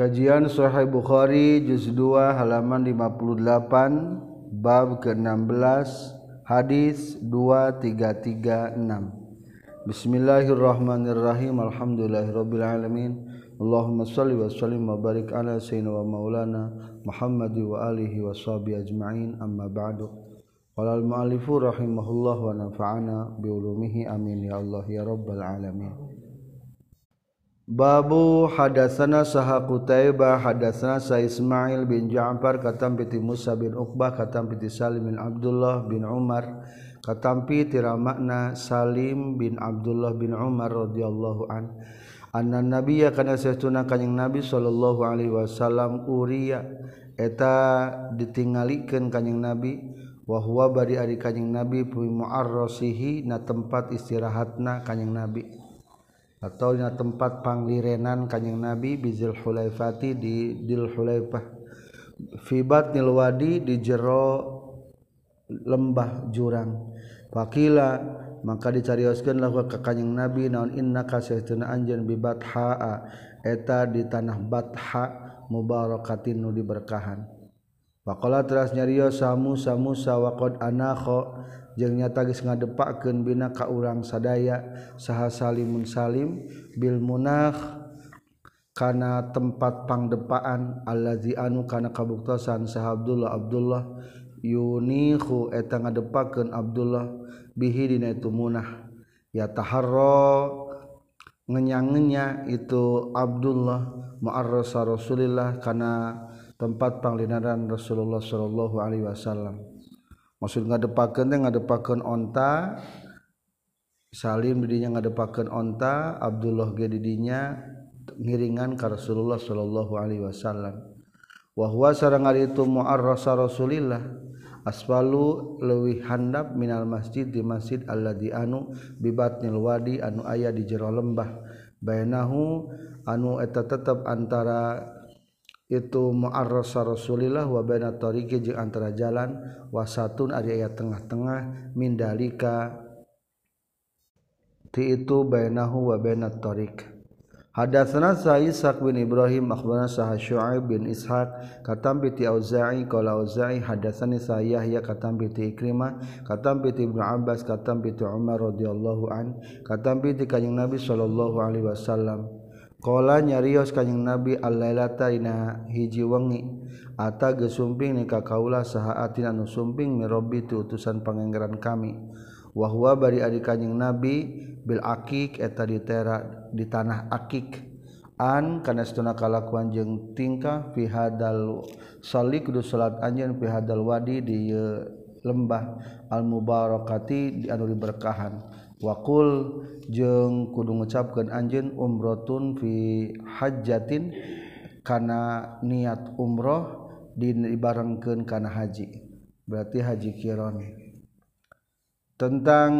Kajian Sahih Bukhari juz 2 halaman 58 bab ke-16 hadis 2336 Bismillahirrahmanirrahim. Alhamdulillahirabbil alamin. Allahumma shalli wa sallim wa barik ala sayyidina wa maulana Muhammad wa alihi wa sahbihi ajma'in. Amma ba'du. Qala al-mu'allifu rahimahullah wa nafa'ana bi ulumihi. Amin ya Allah ya rabbal alamin Babu hadasana saha Qutaibah hadasana sa Ismail bin Ja'far katam piti Musa bin Uqbah katam piti Salim bin Abdullah bin Umar katam piti ramakna Salim bin Abdullah bin Umar radhiyallahu an. Anna nabiyya kana saytuna kanjing nabi sallallahu alaihi wasallam uriya. Eta ditinggalikeun kanjing nabi wa huwa bari ari kanjing nabi fi mu'arrasihi na tempat istirahatna kanjing nabi. ataunya tempat panglirenan Kanjeng Nabi bizil Hulaifati di Dil Hulaifah fibat nilwadi di jero lembah jurang. Fakila maka dicarioskeunlah ka Kanjeng Nabi naon inna kasaituna anjeun bi bathaa eta di tanah batha mubarakatin nu diberkahan. Pakola teras nyario samu samu sawakod anakho jeung nyata geus ngadepakeun bina ka urang sadaya saha salimun salim bil munakh kana tempat pangdepaan allazi anu kana kabuktosan saha Abdullah Abdullah yunihu eta ngadepakeun Abdullah bihi dina itu munah ya taharra ngenyangnya itu Abdullah ma'arrasa Rasulillah kana tempat panglinaran Rasulullah Shallallahu Alaihi Wasallam. Maksud ngadepakeun teh ngadepakeun onta Salim didinya ngadepakeun onta Abdullah ge didinya ngiringan ka Rasulullah sallallahu alaihi wasallam. Wa huwa sareng ari itu mu'arrasa Rasulillah asfalu leuwih handap minal masjid di masjid alladzi anu bibatnil wadi anu aya di jero lembah. Bainahu anu eta tetep antara itu mu'arrasa Rasulillah wa baina tariqi jeung antara jalan wasatun ari aya tengah-tengah min dalika ti itu bainahu wa baina tariq. Hadatsana Sa'id bin Ibrahim akhbarana Sah Syu'aib bin Ishaq katam bi Auza'i qala Auza'i hadatsani Sa Yahya katam bi Ikrimah katam bi Ibnu Abbas katam bi Umar radhiyallahu an katam bi Kanjeng Nabi sallallahu alaihi wasallam Kala nyarios kanyang Nabi al-lailata hiji wengi. Ata gesumping ni ka kaula sahaatin anu sumping mirobi utusan pangenggeran kami. Wa huwa bari adi kanjing Nabi bil akik eta di tera di tanah akik. An kana setuna kalakuan jeung tingkah fi hadal salik kudu salat anjeun fi hadal wadi di lembah al mubarakati anu diberkahan. wakul jeung kudu ngucapkan anjun umrotun fi hajatin kana niat umroh dibarengkeun kana haji. Berarti haji kiron tentang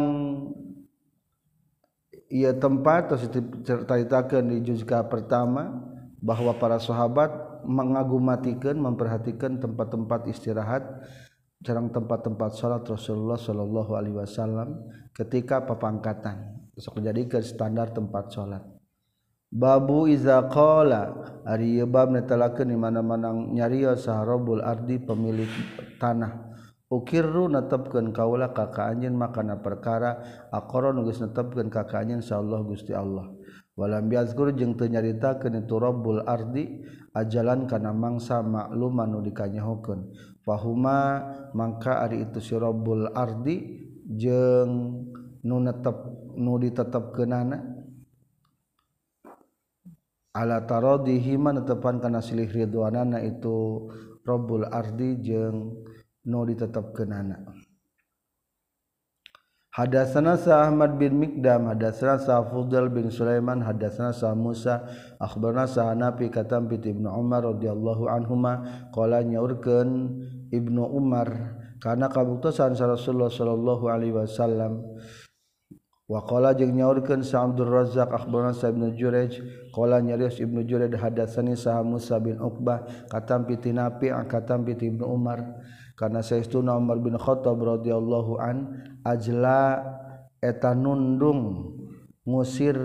ia tempat terus diceritakan di juzka pertama bahwa para sahabat mengagumatikan memperhatikan tempat-tempat istirahat sarang tempat-tempat salat Rasulullah Shallallahu Alaihi Wasallam ketika pepangkatan. Sok jadikan standar tempat salat babu iza qala ari bab netelakeun di mana-mana nyario saharobul ardi pemilik tanah. Ukirru netepkeun kaula ka ka anjeun makana perkara aqara nu geus netepkeun ka ka anjeun insyaallah Gusti Allah. Walam biazkur jeung teu nyaritakeun itu rabbul ardi ajalan kana mangsa makluman nu dikanyahokeun Fahuma mangka ari itu si Rabbul Ardi jeung nu netep nu ditetepkeunana. Ala taradihi man tetepan kana silih ridwanana itu Rabbul Ardi jeung nu ditetepkeunana. Hadatsana Sa Ahmad bin Mikdam hadatsana Sa Fudal bin Sulaiman hadatsana Sa Musa akhbarna Sa Hanafi katam bi Ibnu Umar radhiyallahu anhuma qala nyaurkeun Ibnu Umar. Kana kabuktosan sa Rasulullah sallallahu alaihi wasallam. Wa qala jeung nyaurkeun Sa Abdul Razzaq akhbarana Sa Ibnu Jurayj qala nyarios Ibnu Jurayj hadatsani Sa Musa bin Uqbah katam bi Nafi katam bi Ibnu Umar. Karena saestuna Umar bin Khattab radhiyallahu an ajla eta nundung ngusir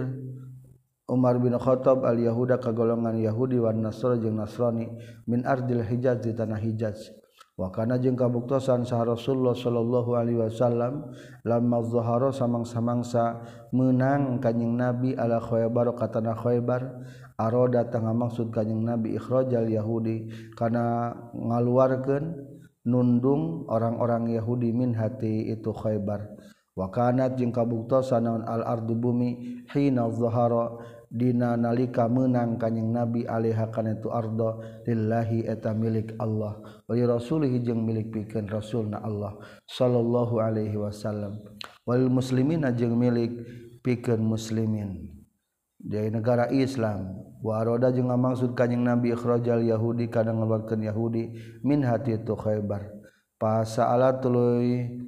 Umar bin Khattab al Yahuda ka golongan Yahudi wan Nasr jeung Nasrani min ardil Hijaz di tanah Hijaz. wakana jeung kabuktosan sah Rasulullah sallallahu Alaihi Wasallam lamma Zoharo samang-samangsa menang kanjing nabi ala Khaybar katana Khaybar aroda tengah maksud kanjing nabi ikhrajal Yahudi kana ngaluarkeun nundung orang-orang Yahudi min hati itu khoebar wakanat jeung kabuktosan naon al ardu bumi hina zahara dina nalika menang kanyeng nabi alaiha kana itu ardo lillahi eta milik Allah. Wali rasulih jeung milik pikeun rasulna Allah sallallahu alaihi wasallam. Wal muslimina jeung milik pikeun muslimin. Di negara Islam waroda jeung maksud kanjing Nabi ikhrajal Yahudi kadang ngeluarkeun Yahudi min hati itu Khaybar pasala tuluy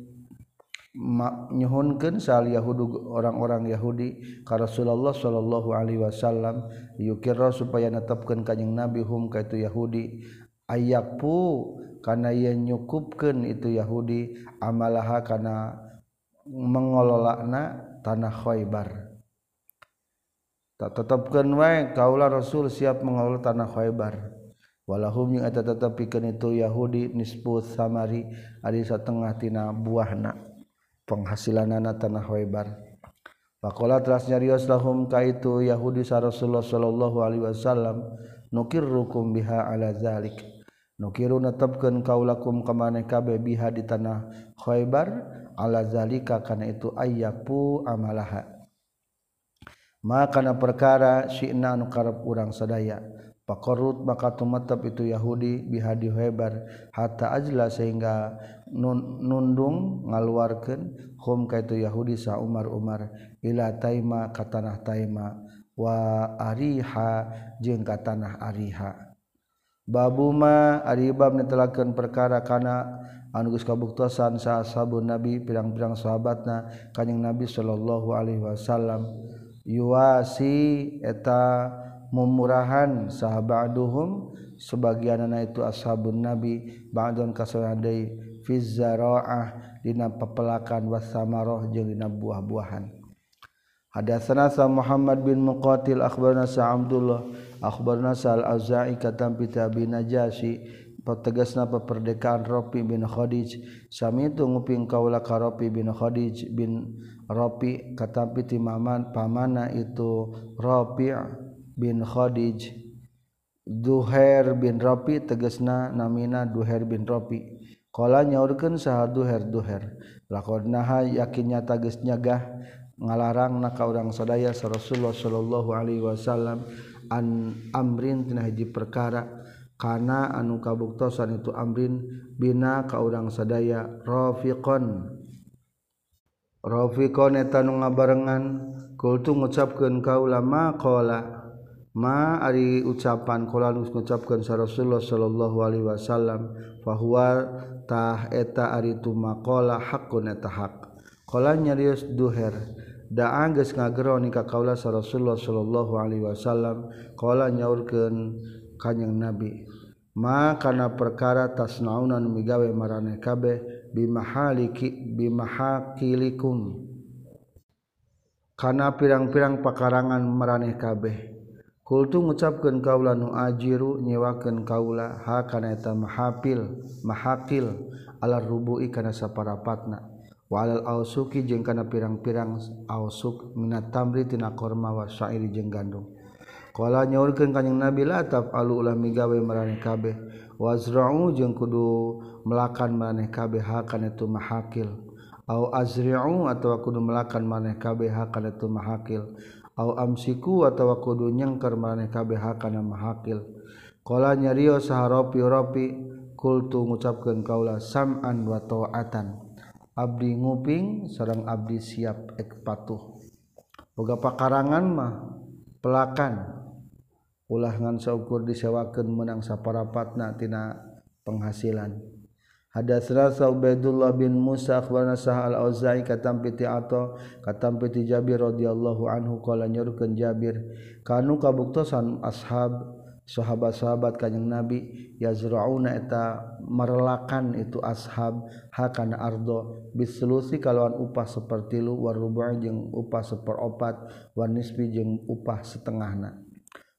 nyhunkan saal Yahudu orang-orang Yahudi ka Rasulullah Shallallahu Alaihi Wasallam yukira supaya netapkan kanyeng nabi hum ka itu Yahudi. Ayapu karena ia nyukupkan itu Yahudi amalaha karena mengelolakna tanah Khaybar. Tak tetapkan wae kaulah Rasul siap mengelola tanah Khaybar. Walahum yang eta tetepikeun itu Yahudi nisbu samari ari satengah tina buahna. penghasilan anak tanah Khaybar Pakola teras nyarios lahum ka itu Yahudi sa Rasulullah sallallahu alaihi wasallam nukirrukum biha ala zalik. Nukiru netepkeun kaulakum ka maneh kabe biha di tanah Khaybar ala zalika kana itu ayyaku amalaha. Maka kana perkara syi'na anu karep urang sadaya. Pakorut maka tumetep itu Yahudi bihadi hebar hatta ajla sehingga nun, nundung ngaluarkan hum ka itu Yahudi sa Umar Umar ila taima ka tanah taima wa ariha jeung ka tanah ariha. Babuma ari bab netelakeun perkara kana anu geus kabuktosan sa sabun nabi pirang-pirang sahabatna kanjing nabi sallallahu alaihi wasallam yuasi eta memurahan sahabathum sebagian anak itu ashabun nabi ba'dun kasadai fi zaraah dina pepelakan wasamaroh jeung dina buah-buahan. Hadatsana sa Muhammad bin Muqatil akhbarna sa Abdullah akhbarna sa Al-Auza'i katam bi Tabi Najashi tegasna peperdekaan Rafi bin Khadij. Sami itu nguping kaula ka Rafi bin Khadij bin Rafi katam bi timaman pamana itu Rafi' bin Khadij. Duher bin Rapi tegesna namina Duher bin Rapi Kala nyaurkeun saha Duher Duher lakonaha yakinnya tages nyagah ngalarang na ka urang sadaya sa Rasulullah sallallahu alaihi wasallam an amrin tina hiji perkara. Kana anu kabuktosan itu amrin bina ka urang sadaya rafiqon. Rafiqon eta nu ngabarengan kul tu ngucapkeun ulama qala? ma ari ucapan kala nu ngucapkeun sa Rasulullah sallallahu alaihi wasallam fahuwa tah eta ari tumaqala haqqun eta hak. Qala nyarios duher da anggeus ngagero ni ka kaula sa Rasulullah sallallahu alaihi wasallam qala nyaurkeun kanjing nabi ma kana perkara tasnauna nu migawe maraneh kabeh bimahaliki bimahakilikum. Kana pirang-pirang pakarangan maraneh kabeh. Kultu ngucapkan kaula nu ajiru nyewakan kaula ha kana eta mahapil mahakil ala rubu'i kana saparapatna. Walal ausuki jeung kana pirang-pirang ausuk minat tamri tina korma wa syairi jeung gandum. Qala nyaurkeun kanjing nabi la taf alu ulah migawe maraneh kabeh. Wazra'u jeung kudu melakan maraneh kabeh ha kana tu mahakil. Au azri'u atawa kudu melakan maraneh kabeh ha kana tu mahakil. amsiku atawa kudu nyengker maneh kabeh kana mahakil qala nyario saharopi-ropi kultu ngucapkeun kaula sam'an wa ta'atan. Abdi nguping sareng abdi siap ek patuh. Boga pakarangan mah pelakan. Ulah ngan saukur disewakeun menang saparapatna tina penghasilan. Hadatsna Ubaidullah bin Musa akhbarana Sa'al Auza'i katam piti Ato katam piti Jabir radhiyallahu anhu qala nyarukeun Jabir kanu kabuktosan ashab sahabat-sahabat kanjing Nabi yazrauna eta merelakan itu ashab hakana ardo bislusi kalawan upah seperti lu warubu'i jeung upah seperopat wanisbi jeung upah setengahna.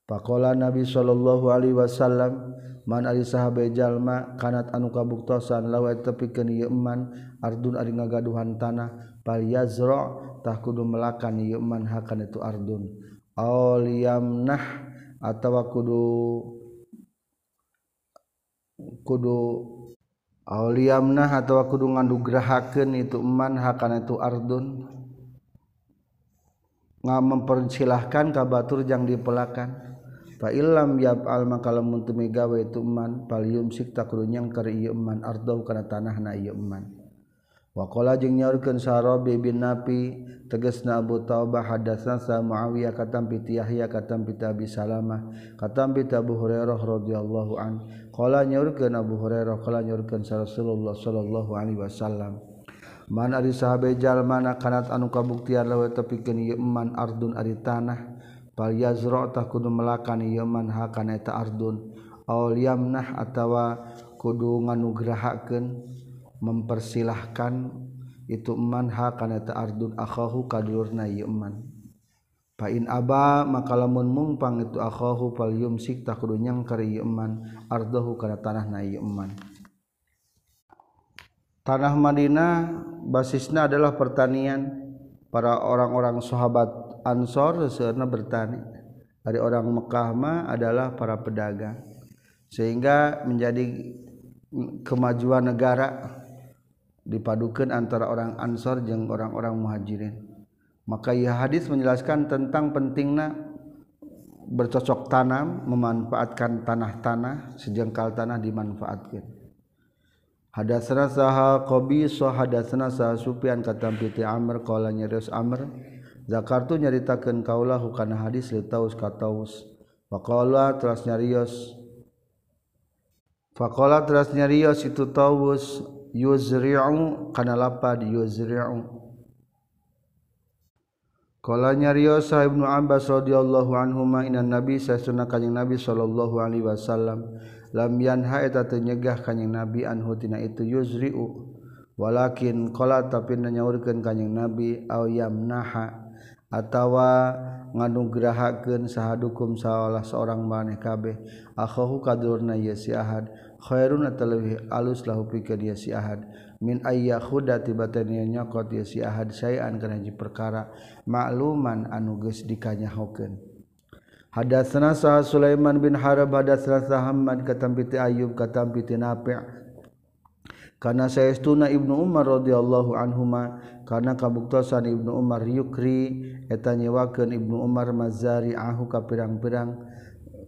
Pakola Nabi Shallallahu Alaihi Wasallam man ari sahabe jalma kanat anu kabuktosan lawa tepikeun ieu man ardun ari ngagaduhan tanah pal yazra tah kudu melakan ieu man hakan itu ardun. Aul yamnah atawa kudu kudu aul yamnah atawa kudu ngandugrahakeun itu man hakan itu ardun. Nga mempersilahkan kabatur jang dipelakan. fa illam yab al makalamun itu gawe ituman palium sikta kurunyang ke iman ardau kana tanahna na wa Wakola jeung nyaurkeun Sarabi bin Nafi tegasna Abu Taubah hadatsna sa Muawiyah katam piti Yahya katam piti Abi Salamah katam piti Abu Hurairah radhiyallahu an. Qala nyaurkeun Abu Hurairah qala nyaurkeun Rasulullah sallallahu alaihi wasallam. Man ari sahabe jalma kanat anu kabuktian lawe tepikeun ieu man ardun ari tanah pal yazra ta kudu melakani yaman hakana eta ardun? Aw yamnah atawa kudu nganugrahakeun mempersilahkan itu man hakana eta ardun akhahu kadulurna yaman fa in aba maka lamun mungpang itu akhahu fal yumsik tah kudu nyangker yeman ardahu kana tanahna yaman Tanah Madinah basisnya adalah pertanian para orang-orang sahabat. Ansor sebenarnya bertani. Dari orang Mekah mah adalah para pedagang. Sehingga menjadi kemajuan negara dipadukan antara orang Ansor jeung orang-orang muhajirin. Maka ia hadis menjelaskan tentang pentingnya bercocok tanam memanfaatkan tanah-tanah sejengkal tanah dimanfaatkan. Hadatsana saha qabisa hadatsana saha sufyan katam piti amr qala nyarios amr zakartu nyaritakeun kaulahu kana hadis li taus ka taus. Faqala teras nyarios. Faqala teras nyarios itu taus yuzri'u kana lapad yuzri'u Qala nyariosa Ibnu Abbas radhiyallahu anhuma inna nabi sasuna kanjing nabi sallallahu alaihi wasallam. Lam yanha eta teu nyegah kanjing nabi anhu tina itu yuzri'u walakin qala tapi nanyaurkeun kanjing nabi aw yamnaha atawa nganugrahakeun sahadukum saolah seorang maneh kabeh akhahu kadurna ya si ahad khairun atalwi alus lahu pikeun ya si ahad min ayya khuda tibatan nyokot ya si ahad sayan kana hiji perkara makluman anu geus dikanyahokeun. Hadatsana Sa Sulaiman bin Harab hadatsana Muhammad katam piti Ayyub katam piti Nafi' karena sayauna Ibnu Umar roddhiallahu anhma karena kabuktosan Ibnu Umar Yukri eta nyewaken Ibnu Umar Mazari Ahu ka pirang-pirang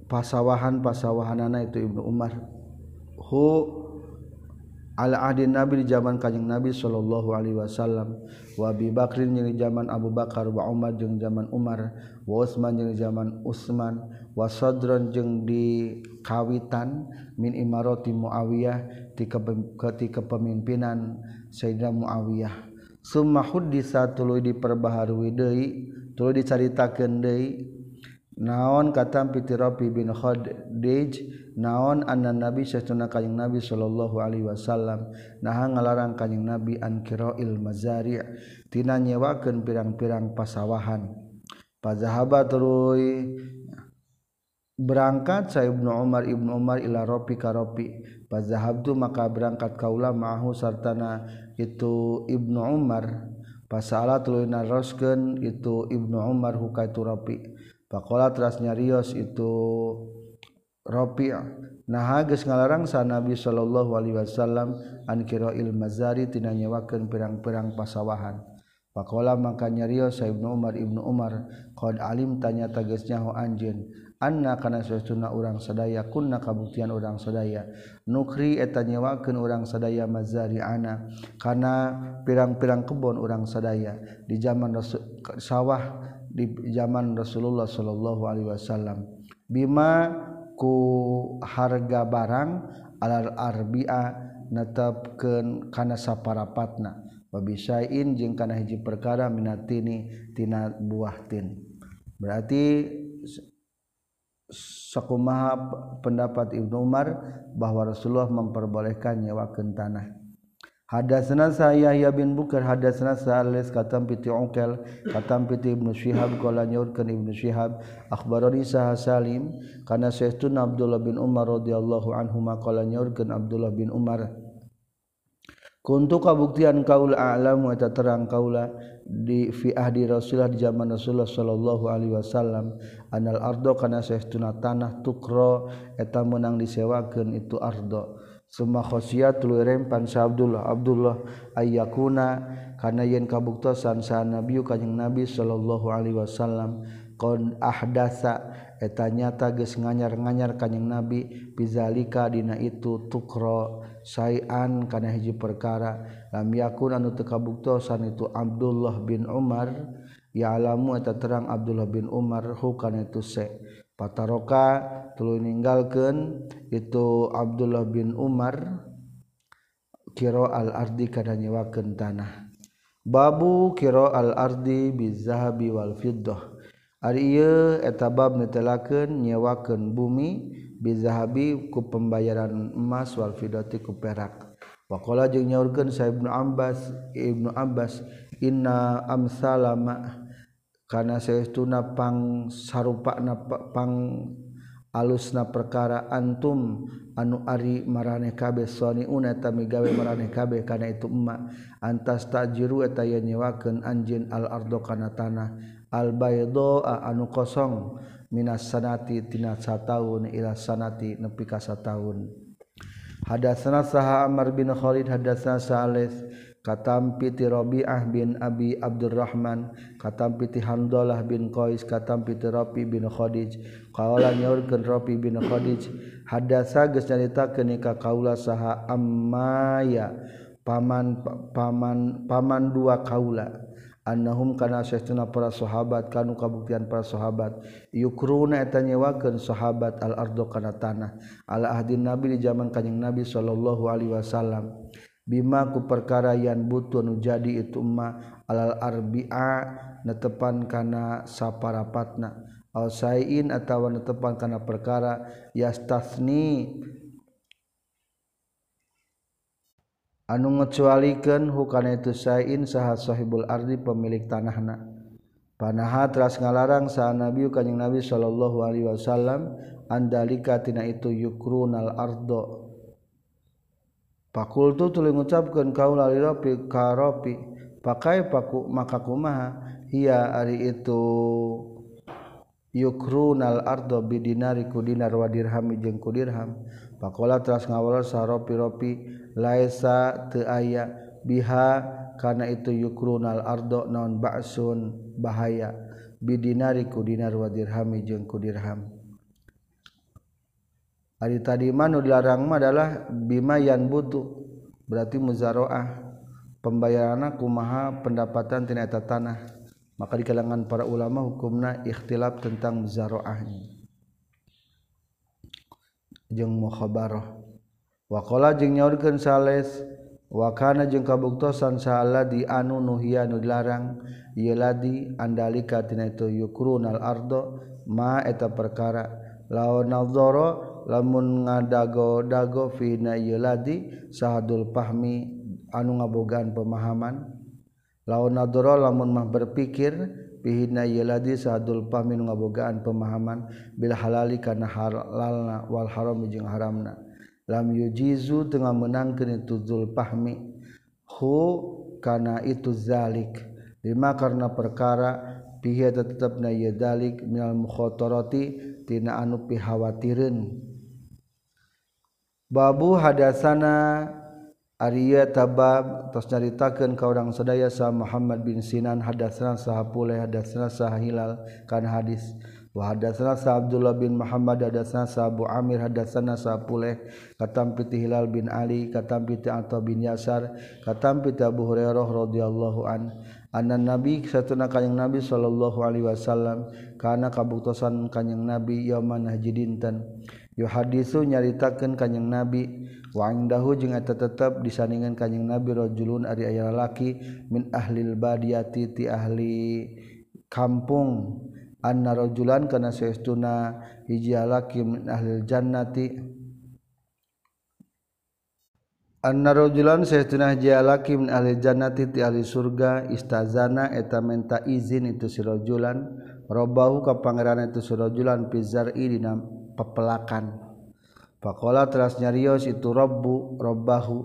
pasawahan pasawahanana itu Ibnu Umar. Hu Alaadin Nabi di zaman Kanjeng Nabi Shallallahu Alaihi Wasallam wabi Bakrin yang di zaman Abu Bakar wa Umar jeung zaman Umar wa usman yang di zaman Utsman wa Sadron jeung di kawitan min imarati Muawiyah ketika pemimpinan Sayyidina Muawiyah. Summa huddisa tuluy diperbaharui deui tuluy dicaritakeun deui. Naon kata pitirapi bin Khadij naon anna nabi sesuna kanjing nabi sallallahu alaihi wasallam. Nah ngalarang kanjing nabi an qira'il mazari' tina nyewakeun pirang-pirang pasawahan. Pazahaba turuy berangkat saya Ibnu Umar Ibnu Umar ila Robi karopi Fazahabtu maka berangkat kaula ma'ahu sartana itu Ibnu Umar. Pasalah tuluy naroskeun itu Ibnu Umar huka itu Robi Pakola teras nyarios itu Robi Nah geus ngalarang sa Nabi sallallahu alaihi wasallam an qira'il mazari tina nyewakeun pirang-pirang pasawahan. Pakola maka nyarios saya Ibnu Umar Ibnu Umar qad alim tanya tagesnya ho anjeun. anak karena suasuna orang sadaya kunna kabuktian orang sadaya. Nukri eta nyewakeun orang sadaya mazari ana karena pirang-pirang kebon orang sadaya. Di zaman sawah di zaman Rasulullah sallallahu alaihi wasallam. Bima ku harga barang alal arbia netapkeun kana saparapatna. Wabisa'in jeung kana hiji perkara minatini tina buah tin. Berarti sakumaha pendapat Ibnu Umar bahwa Rasulullah memperbolehkan nyewakeun tanah. Hadatsana saya Yahya bin Bukar hadatsana Salis katam piti Uqal katam piti Ibnu Syihab qala nyaurkeun Ibnu Syihab akhbarani Sah Salim kana Syekhun Abdullah bin Umar radhiyallahu anhu qala nyaurkeun Abdullah bin Umar Kuntu kabuktian kaul alam wa terang kaula di fi ahdi Rasulullah di zaman Rasulullah sallallahu alaihi wasallam. Anal ardo kana saestuna tanah tukro eta meunang disewakeun itu ardo. Summa khosiyat lu rempan sa Abdullah Abdullah ayyakuna kana yen kabuktosan sa nabi kanjing nabi sallallahu alaihi wasallam. Qad ahdasa eta nyata geus nganyar-nganyar kanjing Nabi bizalika dina itu tukro sayan kana hiji perkara. Lam yakun anu teu kabuktosan itu Abdullah bin Umar ya alamu eta terang Abdullah bin Umar hukana itu se. Pataroka tuluy ninggalkeun itu Abdullah bin Umar kiro al ardi kana nyewakeun tanah. Babu kiro al ardi bizahabi wal fiddah. Ari etabab netelaken nyewaken bumi bizahabi ku pembayaran emas walfidoti ku perak. Wakola jeung nyaurkeun sa Ibnu Abbas, Ibnu Abbas inna amsalama kana saestuna pang sarupana pang alusna perkara antum anu ari marane kabeh soni una tami gawe marane kabeh kana itu emak antas tajiru eta nyewakeun anjeun al ardo kana tanah albaydoa anu kosong minas sanati tina sataun ila sanati nepi ka sataun. Hadatsana saha amr bin khalid hadatsana salis katampi ti rabi'ah bin abi abdurrahman katampi ti hamdalah bin qais katampi ti rafi bin khadij. Qala nyaurkeun rafi bin khadij hadatsa geus nyaritakeun ka kaula saha ammaya paman paman paman dua kaula. annahum kana sahtuna para sahabat kanu kabuktian para sahabat. Yukruna eta nyewakeun sahabat al ardo kana tanah. Ala ahdin nabi di zaman kanjing nabi sallallahu alaihi wasallam. Bima ku perkara yan butuh nu jadi itu ma alal arbi'a netepan kana saparapatna. Al sain atawa netepan kana perkara yastasni anu ngecualikan hukana itu sain saha sahibul ardi pemilik tanahna. Panaha teras ngalarang saha nabi kanjing nabi sallallahu alaihi wasallam andalika tina itu yukrunal ardo. Pakultu tuluy ngucapkeun kaula liropi karopi pakai paku maka kumaha? Hiya ari itu yukrunal ardo bidinari ku dinar wa dirham jeung ku dirham. Pakola teras ngawala saropi-ropi laisa teu aya biha kana itu yukrunal ardo naon ba'sun bahaya. Bidinari ku dinar wa dirham jeung ku dirham. Tadi manu dilarangma adalah bimayan butuh berarti muzaroah. Pembayaran aku maha pendapatan tinta tanah. Maka di kalangan para ulama hukumna ikhtilaf tentang muzaroahnya. Jeng mukhabarah wakola jeng nyaurkeun sales wakana jeung kabuktosan sahala di anu nuhia nu dilarang ieu ladi andalika tina itu yukrunal ardo ma eta perkara. Lawan nadzara lamun ngadago-dago fina ieu ladi sahadul pahmi anu ngabogaan pemahaman. Lawan nadzara lamun mah berpikir pihina ieu ladi sahadul pahmi nu ngabogaan pemahaman bil halali kana halalna wal haram jeung haramna. lam yujizu tengah menangkan itu zulfahmi. Hu karena itu zalik. Lima karena perkara pihi tetap na yadalik minal mukhotoroti tina anu pihawatirin babu hadasana Arya tabab tos nyaritakeun ka urang sadaya sa Muhammad bin Sinan hadasna saha Pulai hadasna saha Hilal kan hadis. wa hadatsana Abdullah bin Muhammad hadatsana Abu Amir hadatsana Sapuleh katam piti Hilal bin Ali katam piti Atha bin Yasar katam piti Abu Hurairah radhiyallahu an. Anna nabi satuna kanjing nabi sallallahu alaihi wasallam kana kabuktosan kanjing nabi yauman haji dinten. Yu hadisu nyaritakeun kanjing nabi Wangdahu jeung eta tetep disandingan kanjing Nabi rajulun ari aya lalaki min ahlil badiyati ti ahli kampung. anna rajulan kana saestuna hiji laki min ahli jannati. Anna rajulan saestuna hiji laki min ahli jannati ti ahli surga istazana eta menta izin itu si rajulan robahu ka pangeran itu si rajulan pizar'i dina pepelakan faqala teras nyarios itu robbu robbahu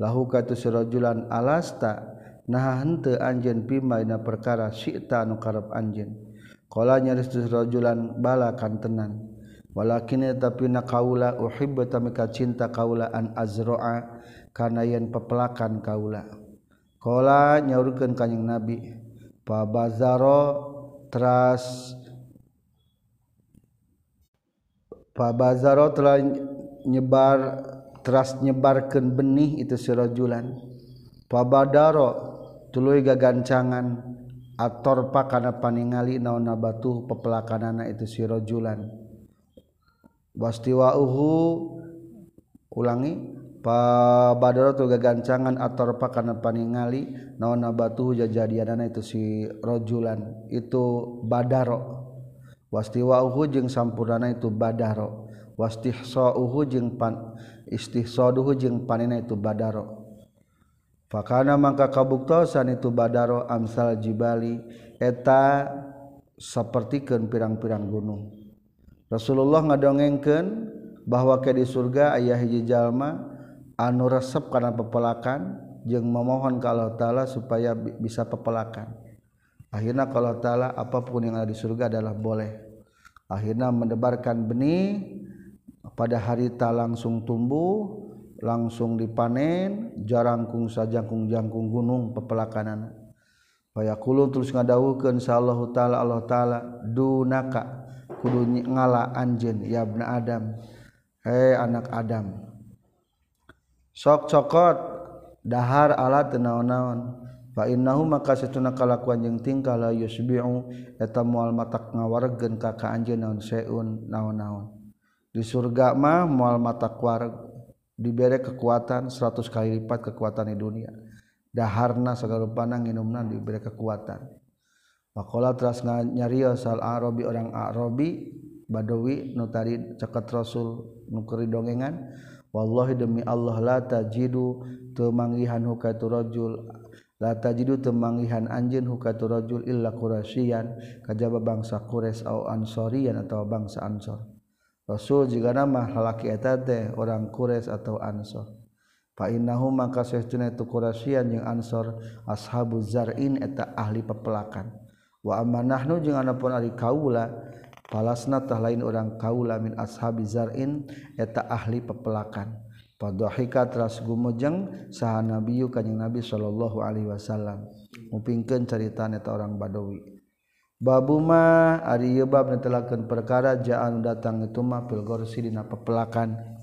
lahu ka tu si rajulan alasta? Nah henteu anjeun pima dina perkara syi'ta anu karep anjeun? Kala nyaris rajulan bala kantenan. Walakin tapi nak kaula uhibbu tamika cinta kaula an azroa kana yen pepelakan kaula. Kala nyaurkeun kanyang Nabi fa bazaro teras fa bazaro telah nyebar teras nyebarkeun benih itu sirajulan. Fa badaro tuluy gagancangan ator pakana paningali naon batu pepelakanana itu sirojulan wastiwauhu ulangi pabadara tu gagancangan ator pakana paningali naon batu jajadianana itu si rojulan. Itu badaro. Wastiwauhu jeung sampurnana itu badaro. Wastihsauhu jeung pan istihsaduhu jeung panina itu badaro. Fakana mangka kabuktosan itu badaro amsal jibali eta sapertikeun pirang-pirang gunung. Rasulullah ngadongengkeun bahwa ke di surga ayah hiji jalma anu resep kana pepelakan jeung memohon ka Allah taala supaya bisa pepelakan. Akhirnya kalau taala apapun yang ada di surga adalah boleh. Akhirnya mendebarkan benih pada hari ta langsung tumbuh langsung dipanen jarangkung sajangkung-jangkung gunung pepelakanan payakulu terus ngadawukeun sallallahu taala Allah taala dunaka kudu ngala anjeun ya ibna adam. Hei anak adam sok cokot dahar ala teu naon-naon. Fa innahu maka satuna kalakuan jeung tingkah la yusbi'u eta moal matak ngawaregeun ka ka anjeun naon seun naon-naon. Di surga mah moal matak wareg. diberi kekuatan 100 kali lipat kekuatan di dunia. Daharna segala panang inumna diberi kekuatan. Pakola teras nyario sal Arabi orang Arabi Badawi nutari ceket Rasul nukeri dongengan Wallahi demi Allah la tajidu temanggihan hukatu rajul la tajidu temanggihan anjin hukatu rajul illa qurasyian kajaba bangsa Quraisy au ansorian atau bangsa Ansor. Rasul juga nama halaki etate orang Quraisy atau Ansor. Fa innahu maka sahtuna itu Quraisyan jeung Ansor ashabu zar'in eta ahli pepelakan. Wa amma nahnu jeung anapun ari kaula palasna tah lain orang kaula min ashabi zar'in eta ahli pepelakan. Padahika teras gumujeng saha nabiyu kanjing Nabi sallallahu alaihi wasallam. Mupingkeun carita eta orang Badawi. babuma Ariyobab netelakan perkara jaan datang ituma pilgorsi dina pepelakan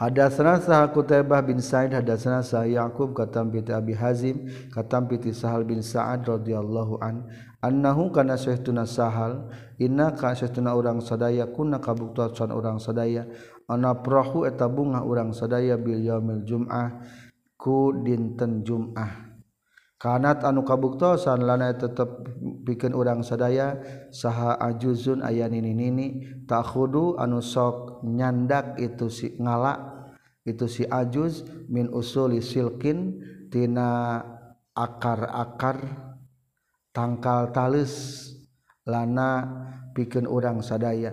Hadasna saha Kutaibah bin Sa'id hadasna saha Yaqub katam piti Abi Hazim katam piti Sahal bin Sa'ad radhiyallahu an annahu kana sahtuna Sahal inna ka sahtuna urang sadaya kunna kabuktuan urang sadaya ana prahu eta bunga urang sadaya bil yaumil jum'ah ku dinten jum'ah. kanat anu kabuktosan lana tetap bikin urang sadaya saha ajuzun aya nini nini takhudu anu sok nyandak itu si ngala itu si ajuz min usuli silkin tina akar-akar tangkal talis lana bikin urang sadaya.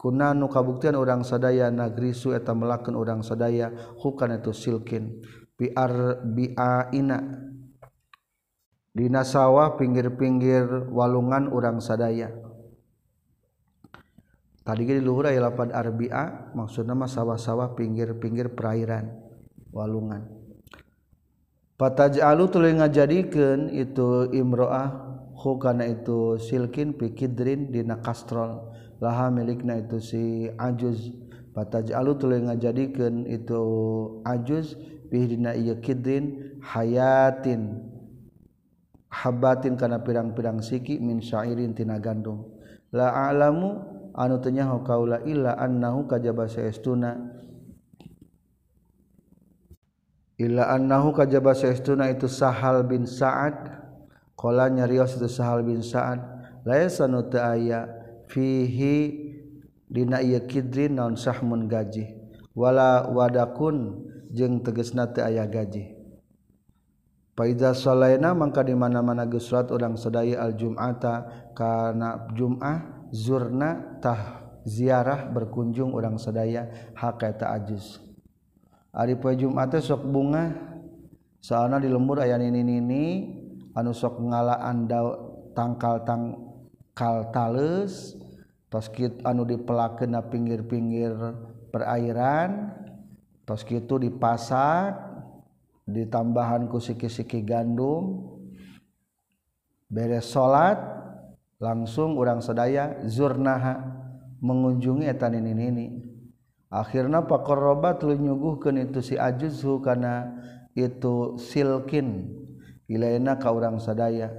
Kuna nu kabuktian urang sadaya nagrisu eta melakukan urang sadaya hukan itu silkin. Biar biaina. Dina sawah pinggir-pinggir walungan urang sadaya. Tadi di luhur aya lapan arbia maksudna mah sawah-sawah pinggir-pinggir perairan walungan. Pataj'alu tuluy ngajadikeun itu imroah hukana itu silkin pikidrin dina kastrol. Laha milikna itu si ajuz. Pataj'alu tuluy ngajadikeun itu ajuz bihdina ieu kidrin hayatin. habatin kana pirang-pirang siki min syairin tina gandum. La a'lamu anu tanya kaula illa annahu kajaba saestuna. Illa annahu kajaba saestuna itu Sahal bin Sa'ad. Qala nyarios itu Sahal bin Sa'ad. La yasanu ta'aya fihi dina ieu kidrin naon sahmun gaji. Wala wadakun jeung tegesna teu aya gaji. Faiza salaina mangka di mana-mana geus salat urang sadaya al jum'ata kana jum'ah zurna tah ziarah berkunjung urang sadaya hakata ajus. Ari poe Jumat sok bunga soalna di lembur aya nini-nini anu sok ngalaan daun tangkal tangkal tales tos anu dipelakeun na pinggir-pinggir perairan tos kitu dipasak ditambahan ku siki-siki gandum beres salat langsung orang sedaya zurnaha mengunjungi etan ini ini akhirnya pak korroba tuluy nyuguhkeun itu si ajuzhu karena itu silkin. Ilaina ka orang sadaya.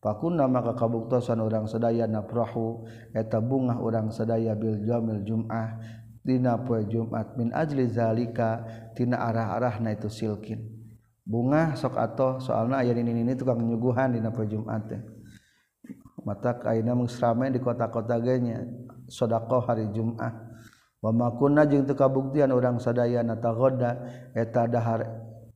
Pakuna maka kabuktosan orang sedaya nafrahu eta bunga orang sedaya bil jamil jum'ah. Dina poe Jumat min ajli zalika tina arah-arahna itu silkin bunga sok atau soalnya ayah ini ini tukang nyuguhan di napa Jumat teh. Mata aina mengrame di kota-kota genya sodako hari Jumat. Wamakuna jeung teu kabuktian urang sadaya natagoda eta dahar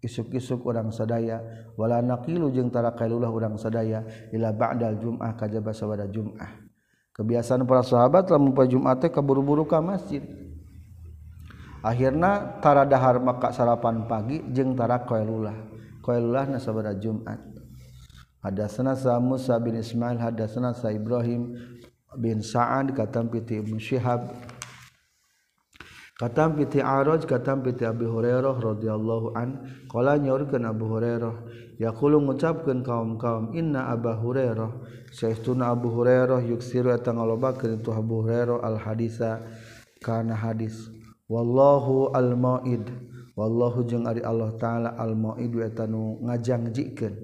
isuk-isuk urang sadaya. Wala naqilu jeung tara kailulah urang sadaya ila ba'dal Jumat kajaba sabada Jumat. Kebiasaan para sahabat lamun poe Jumat teh kaburu-buru ka masjid. akhirnya tara dahar maka sarapan pagi jeung tara qailullah qailullah nasabada Jumat Hadatsana sa Musa bin Ismail hadatsana sa Ibrahim bin Sa'ad katam piti Ibnu Syihab katam piti Araj katam piti Abi Hurairah radhiyallahu an qala nyaurkeun Abu Hurairah yaqulu ngucapkeun kaum-kaum inna Abu Hurairah saestuna Abu Hurairah yuksiru eta ngalobakeun itu Abu Hurairah al hadisa kana hadis. wallahu almoid wallahu jeung ari Allah taala almoid eta nu ngajangjikeun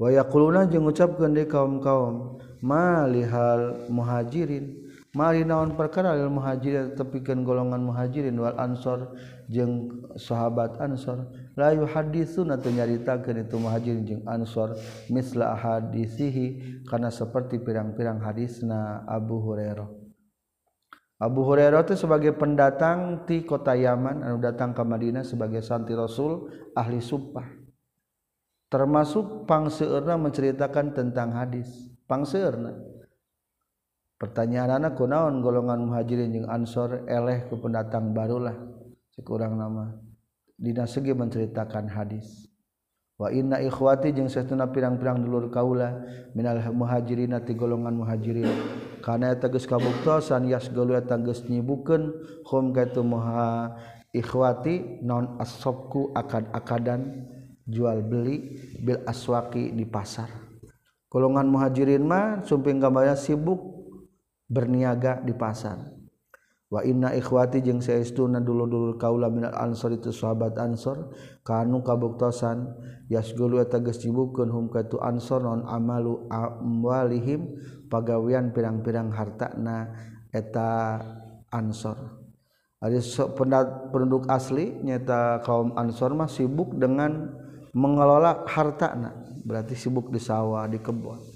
wa yaquluna jeung ngucapkeun kaum-kaum malihal muhajirin. Mari naon perkara lil muhajirin tepikan golongan muhajirin wal ansor jeung sahabat ansor. La hadisun atau nyaritakeun itu muhajirin jeung ansor misla hadisihi kana saperti pirang-pirang hadisna Abu Hurairah. Abu Hurairah itu sebagai pendatang di kota Yaman anu datang ke Madinah sebagai santi Rasul ahli sumpah. Termasuk pangseurna menceritakan tentang hadis. Pangseurna. Pertanyaan anak kunaon golongan muhajirin yang ansor eleh ke pendatang barulah? Sekurang nama. Dina segi menceritakan hadis. Wa inna ikhwati jeung satuna pirang-pirang dulur kaula minal muhajirin ti golongan muhajirin. karena teges kabuktosan yas galuya tangges nyibukeun hum kaitu maha ikhwati non asobku akad-akadan jual beli bil aswaki di pasar. Golongan muhajirin mah sumping gambarnya sibuk berniaga di pasar. wa inna ikhwati jeung saestuna dulur-dulur kaula minal ansor itu sahabat ansor kanu kabuktosan yasgulu eta geus sibukkeun hum ka tu ansor non amalu amwalihim pagawean pirang-pirang hartana eta ansor. Ari penduduk asli nyata kaum ansor mah sibuk dengan mengelola hartana. Berarti sibuk di sawah di kebun.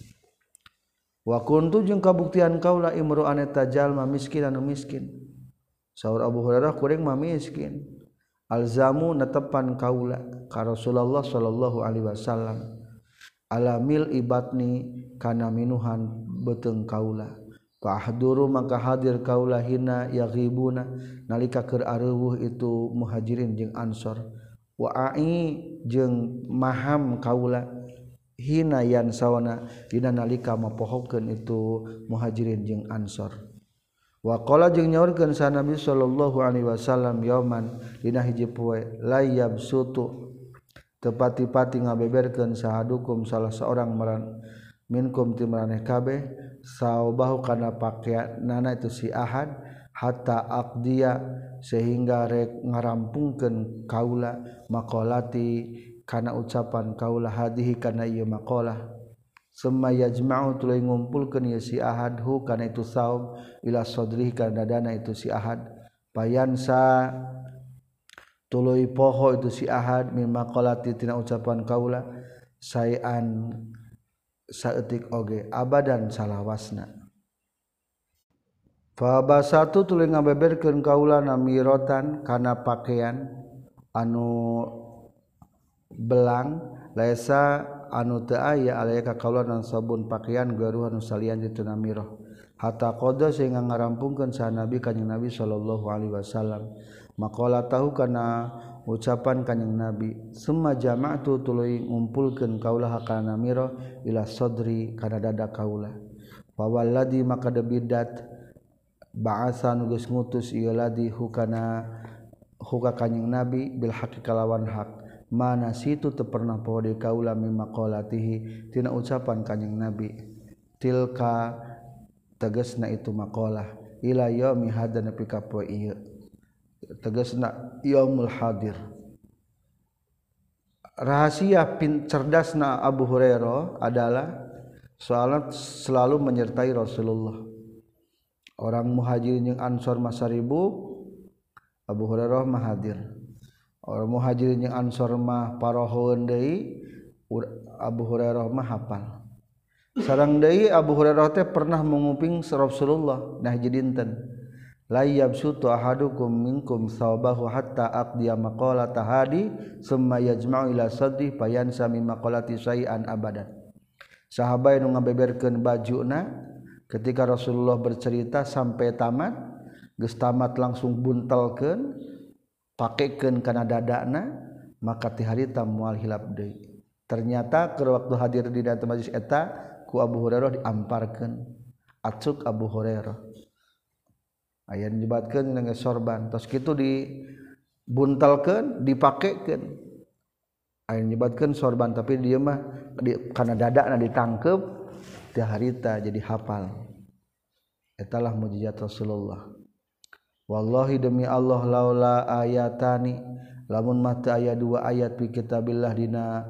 wakuntu jeung kabuktian kaula imru aneta jalma miskin anu miskin. Sahur Abu Hurairah kuring mah miskin. Alzamu netepan kaula ka Rasulullah sallallahu alaihi wasallam. Alamil ibatni kana minuhan beteng kaula Fahduru maka hadir kaula hina yaghibuna. Nalika keur areuwuh itu muhajirin jeung ansor. Wa ai jeung maham kaula hinayan sawana dina nalika mapohokeun itu muhajirin jeung ansor. Waqala jeung nyaurkeun sa nabi sallallahu alaihi wasallam yauman dina hiji poe layab sutu tepati-pati ngabeberkeun sahadukum salah seorang meran minkum ti maraneh kabeh saubahu kana pakeanna itu si ahad hatta aqdiya sehingga rek ngarampungkeun kaula maqalati kana ucapan kaula hadihi kana ieu maqalah. Summa yajma'u tuluy ngumpulkeun ieu si ahadhu kana itu saum. Ila sadrihi kana dadana itu si ahad. Payansa tuluy poho itu si ahad. Min maqalati tina ucapan kaula sayan saeutik oge abadan salawasna. Faba satu tuluy ngabeberkeun kaula namirotan kana pakaian anu belang laisa anu teu aya ka kaula dan sabun pakaian garuhan salian di tunamiroh hatta qada sehingga ngarampungkeun sa nabi kanjing nabi sallallahu alaihi wasallam. Maqala tahu kana ucapan kanjing nabi summa jama'tu tuluy ngumpulkeun kaula hakana miro ila sadri kana dada kaula. Fa walladhi maka debidat ba'asa nu geus ngutus ieu ladi hukana huka kanjing nabi bil haqqi kalawan hak. Mana situ teu pernah poho di kaula mimaqalatihi tina ucapan kanjing nabi tilka teges na itu makolah ila yaumi hada nepi ka poe ieu tegasna yaumul hadir. Rahasia pin cerdasna Abu Hurairah adalah soalnya selalu menyertai Rasulullah. Orang muhajirin yang ansor masa ribu Abu Hurairah mah hadir orang muhajirin yang ansor mah parohon deui Abu Hurairah mah hafal. Sarang deui Abu Hurairah teh pernah menguping Rasulullah nah jadinten la yabsutu ahadukum minkum thawbahu hatta aqdiya maqala tahadi summa yajma'u ila sadri fayansa mimma qalati syai'an abadan. Sahabat nu ngabeberkeun bajuna ketika Rasulullah bercerita sampai tamat geus tamat langsung buntelkeun pakaikan karena dadana maka ti harita mual hilap deui. Ternyata ke waktu hadir di dalam majlis eta ku Abu Hurairah diamparkan acuk Abu Hurairah. Aya nyebatkeun dengan sorban. Terus kitu dibuntalkan dipakaikan aya nyebatkeun sorban tapi dia mah di, karena dadana ditangkep ti harita jadi hafal. Etalah mujizat Rasulullah. Wallahi demi Allah laula ayatani. Lamun mata ayat dua ayat fi kitabillah dina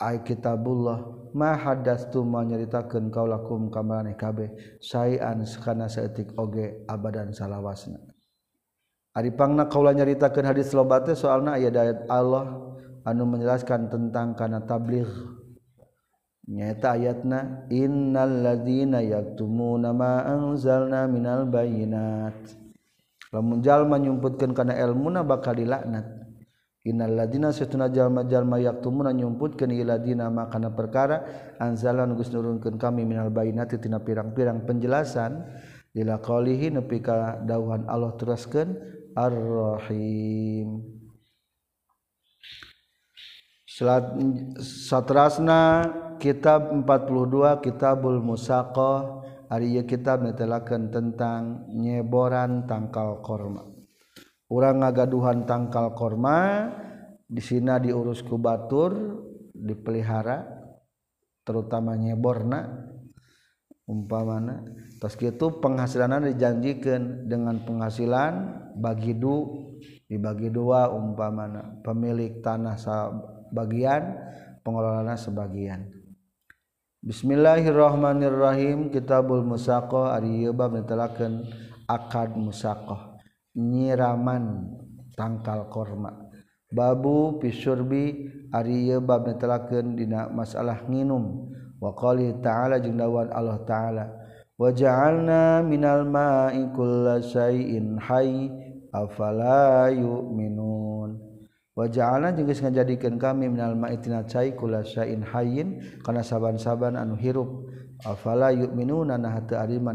ay kitabullah ma haddatsu ma nyaritakeun kaulakum kamarane kabeh. Sayan sakana saeutik oge abadan salawasna. Ari pangna kaula nyaritakeun hadis loba teh soalna aya ayat Allah anu menjelaskan tentang kana tabligh. Nyata ayatna innalladzina yaktumuna ma anzalna minal bayyinati lamun jalma nyumputkeun karena ilmuna bakal dilaknat. Innal ladina satuna jalma-jalma yaktumuna nyumputkeun iladina makana perkara anzalan geus nurunkeun kami minal bainati tina pirang-pirang penjelasan. Lila qalihi nepi ka dawuhan Allah teraskeun Ar-Rahim. Satrasna kitab 42 Kitabul Musaqah Ari kitab netelaken tentang nyeboran tangkal korma. Urang ngagaduhan tangkal korma di sini diurus ku batur, dipelihara terutama nyeborna umpamana. Terus kitu penghasilannya dijanjikan dengan penghasilan bagi du dibagi dua umpamana pemilik tanah sebagian pengelolanya sebagian. Bismillahirrahmanirrahim. Kitabul musaqoh Ariyubab ditelaken akad musaqoh nyiraman tangkal korma. Babu pisurbi. Ariyubab ditelaken dina masalah nginum. Wa qali ta'ala jeung dawan Allah ta'ala. Wa ja'alna minal ma'i kulla shay'in hayy afala yu'minun. wajahana juga ngajadikan kami minalmatina caikula syin hayin karena saaban-saaban anu hirup. Afala yuk minuunman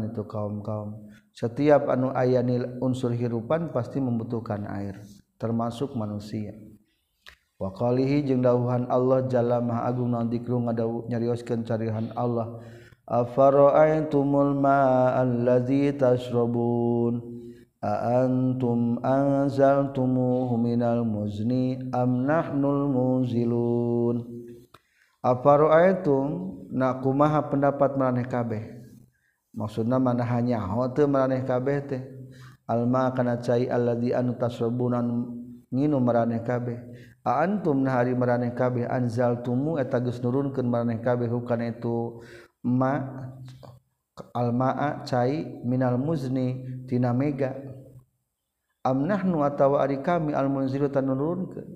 itu kaum-kaum. Setiap anu ayanil unsur hirupan pasti membutuhkan air termasuk manusia. Waqalihi jeung dawuhan Allah jalla maha agung naon dikru ngadawu nyarioskeun carihan Allah. Afara'aitumul ma'a allazi tashrabun? aantum anzaltumuhu minal muzni am nahnul muzilun afara'aitum na kumaha pendapat maraneh kabeh? Maksudna mana hanya teu maraneh kabeh teh? Alma kana cai alladzi anu tasrabunan nginum maraneh kabeh? A antum na hari maraneh kabeh? Anzaltumu eta geus nurunkeun maraneh kabeh? Hukana itu ma almaa cai minal muzni tina mega. amnahnu atawa ari kami al munziru tanurunkeun.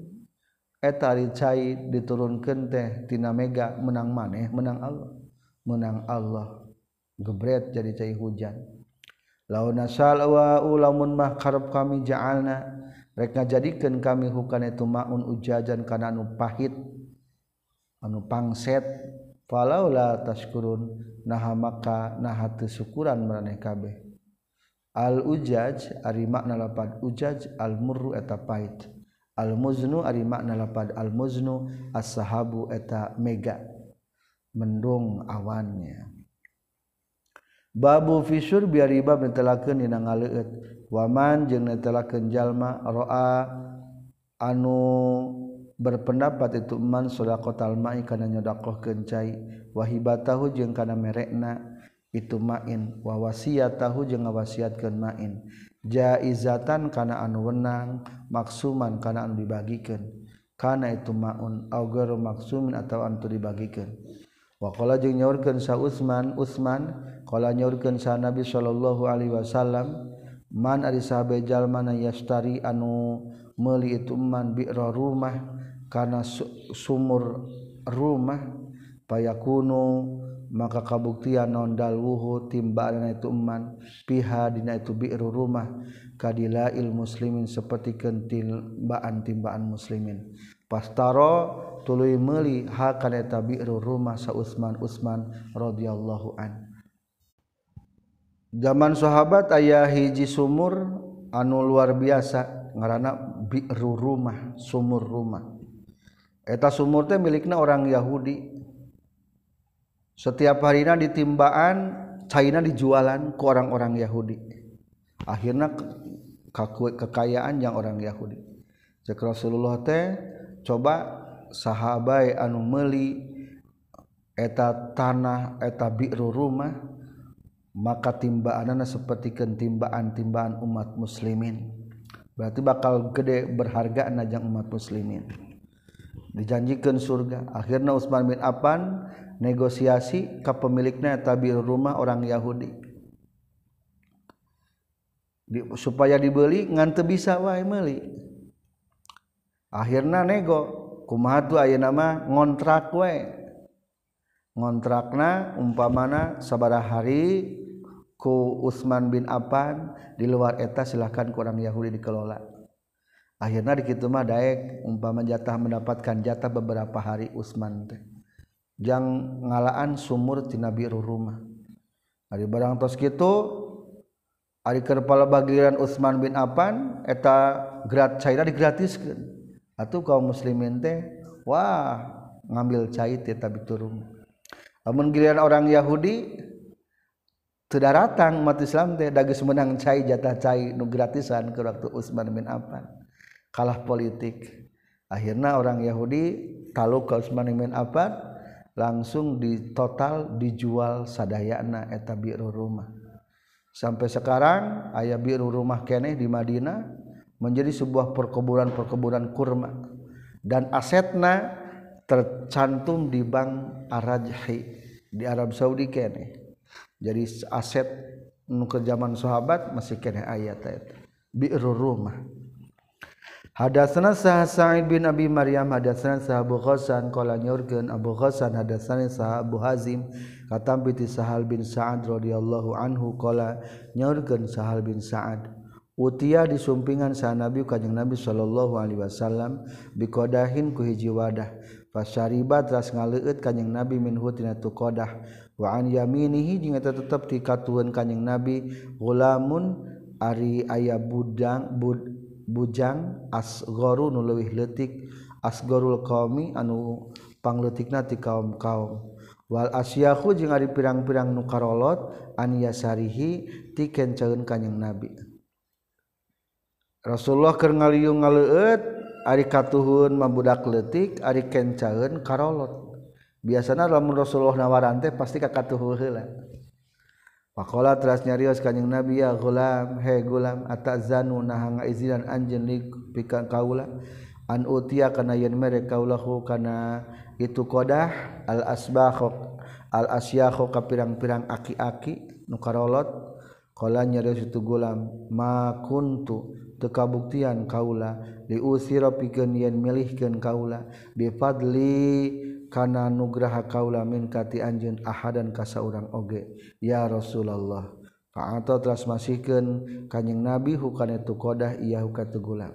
Eta ari cai diturunkeun teh tina mega menang maneh? Menang Allah. Menang Allah. Gebret jadi cai hujan. Laun nasal wa ulamun mah karep kami ja'alna. Rek ngajadikeun kami hukana itu maun ujajan kana anu pahit anu pangset. Falaula tashkurun. Naha maka naha syukuran maraneh kabeh. al-ujaj ari makna lapad ujaj al-murru eta pait. Al-muznu ari makna lapad al-muznu as-sahabu eta mega mendung awannya. Babu fisur biar riba netelakeun dina ngaleut waman jeung netelakeun jalma roa anu berpendapat itu man sedekah talmai kana nyodakohkeun cai. Wahibatahu jeung kana merekna. itu main. Wawasiat tahu jeung ngawasiatkeun main. Jaizatan kana anu wenang maksuman kana anu dibagikeun kana itu maun au maksumin atawa anu dibagikeun wa jeung nyaurkeun sa Utsman Utsman qala nyaurkeun sa Nabi sallallahu alaihi wasallam man ari sahabe jalma yastari anu meuli itu man biro rumah kana sumur rumah payakunu maka kabuktian nondal wuhu timbaan itu eman piha dina itu biru rumah kadilail muslimin seperti kentimbaan timbaan muslimin. Pastaro tuluy meuli hakan eta biru rumah sa Utsman Utsman radhiyallahu an. Zaman sahabat ayah hiji sumur anu luar biasa ngarana biru rumah sumur rumah. Eta sumur teh milikna orang Yahudi. setiap harina ditimbaan China dijualan ke orang-orang Yahudi. Akhirnya ke kekayaan yang orang Yahudi. Cek Rasulullah teh coba sahabat anu meuli eta tanah eta biru rumah maka timbaanana seperti ketimbaan-timbaan umat muslimin. Berarti bakal gede berharga najang umat muslimin. Dijanjikan surga. Akhirnya Utsman bin Affan negosiasi ke pemiliknya tabir rumah orang Yahudi. Di, supaya dibeli ngante bisa wae meli akhirnya nego aya nama? Ngontrak ngontrakna umpa mana sabara hari ku Ustman bin Affan di luar eta silahkan kurang Yahudi dikelola. Akhirnya dimah Daek umpa menjatah mendapatkan jatah beberapa hari Ustman teh yang ngalaan sumur di biru rumah hari barang tos gitu hari kepala bagian Utsman bin Affan eta grat cair digratiskan atau kaum muslimin teh wah ngambil cair tapi turun. Namun giliran orang Yahudi tidak datang mati Islam teh dagis menang cai jatah cai nu gratisan ke waktu Utsman bin Affan. Kalah politik. Akhirnya orang Yahudi kalau ke Utsman bin Affan langsung di total dijual sadayana eta biru rumah. Sampai sekarang ayah biru rumah keneh di Madinah menjadi sebuah perkebunan-perkebunan kurma. Dan asetna tercantum di bank Arajhi di Arab Saudi keneh. Jadi aset nu ke zaman sahabat masih keneh ayat eta. Biru rumah. Hadatsana Sah Sa'id bin Abi Maryam hadatsana Sah Abu Ghassan qala nyurkeun Abu Ghassan hadatsana Sah Abu Hazim katam bi Sahal bin Sa'ad radhiyallahu anhu qala nyurkeun Sahal bin Sa'ad. Utia disumpingan sah Nabi kanjeng Nabi sallallahu alaihi wasallam bikodahin ku hiji wadah. Fasyariba tras ngaleueut kanjeng Nabi minhu tina tu qadah wa an yaminihi jeung eta tetep dikatueun kanjeng Nabi gulamun ari aya budang bud bujang asgoru nuluwih leutik asgorul qaumi anu pangleutikna nati kaum kaum Wal asyahu jeung ari pirang-pirang nu karolot an yasarihi ti kenceun kanjing Nabi. Rasulullah keur ngaliung ngaleueut ari katuhun mabudak leutik ari kencaeun karolot. Biasana lamun Rasulullah nawaran teh pasti ka katuhun heula. Pakola teras nyarios kanjeng Nabi ya gulam he gulam atazanu nah ngaizinan anjeun li pika kaula? An utia kana yen mere kaulahu kana itu kodah? Al asbakh al asyakh ka pirang-pirang aki-aki nu karolot? Qala nyarios itu gulam ma kuntu teu kabuktian kaula liusira pikeun yen milihkeun kaula bi fadli kana nugraha kaula min kati anjeun ahadan ka saurang oge. Ya Rasulullah fa'ata teras masikeun kanjing Nabi hukana tu qadah iya ka tugula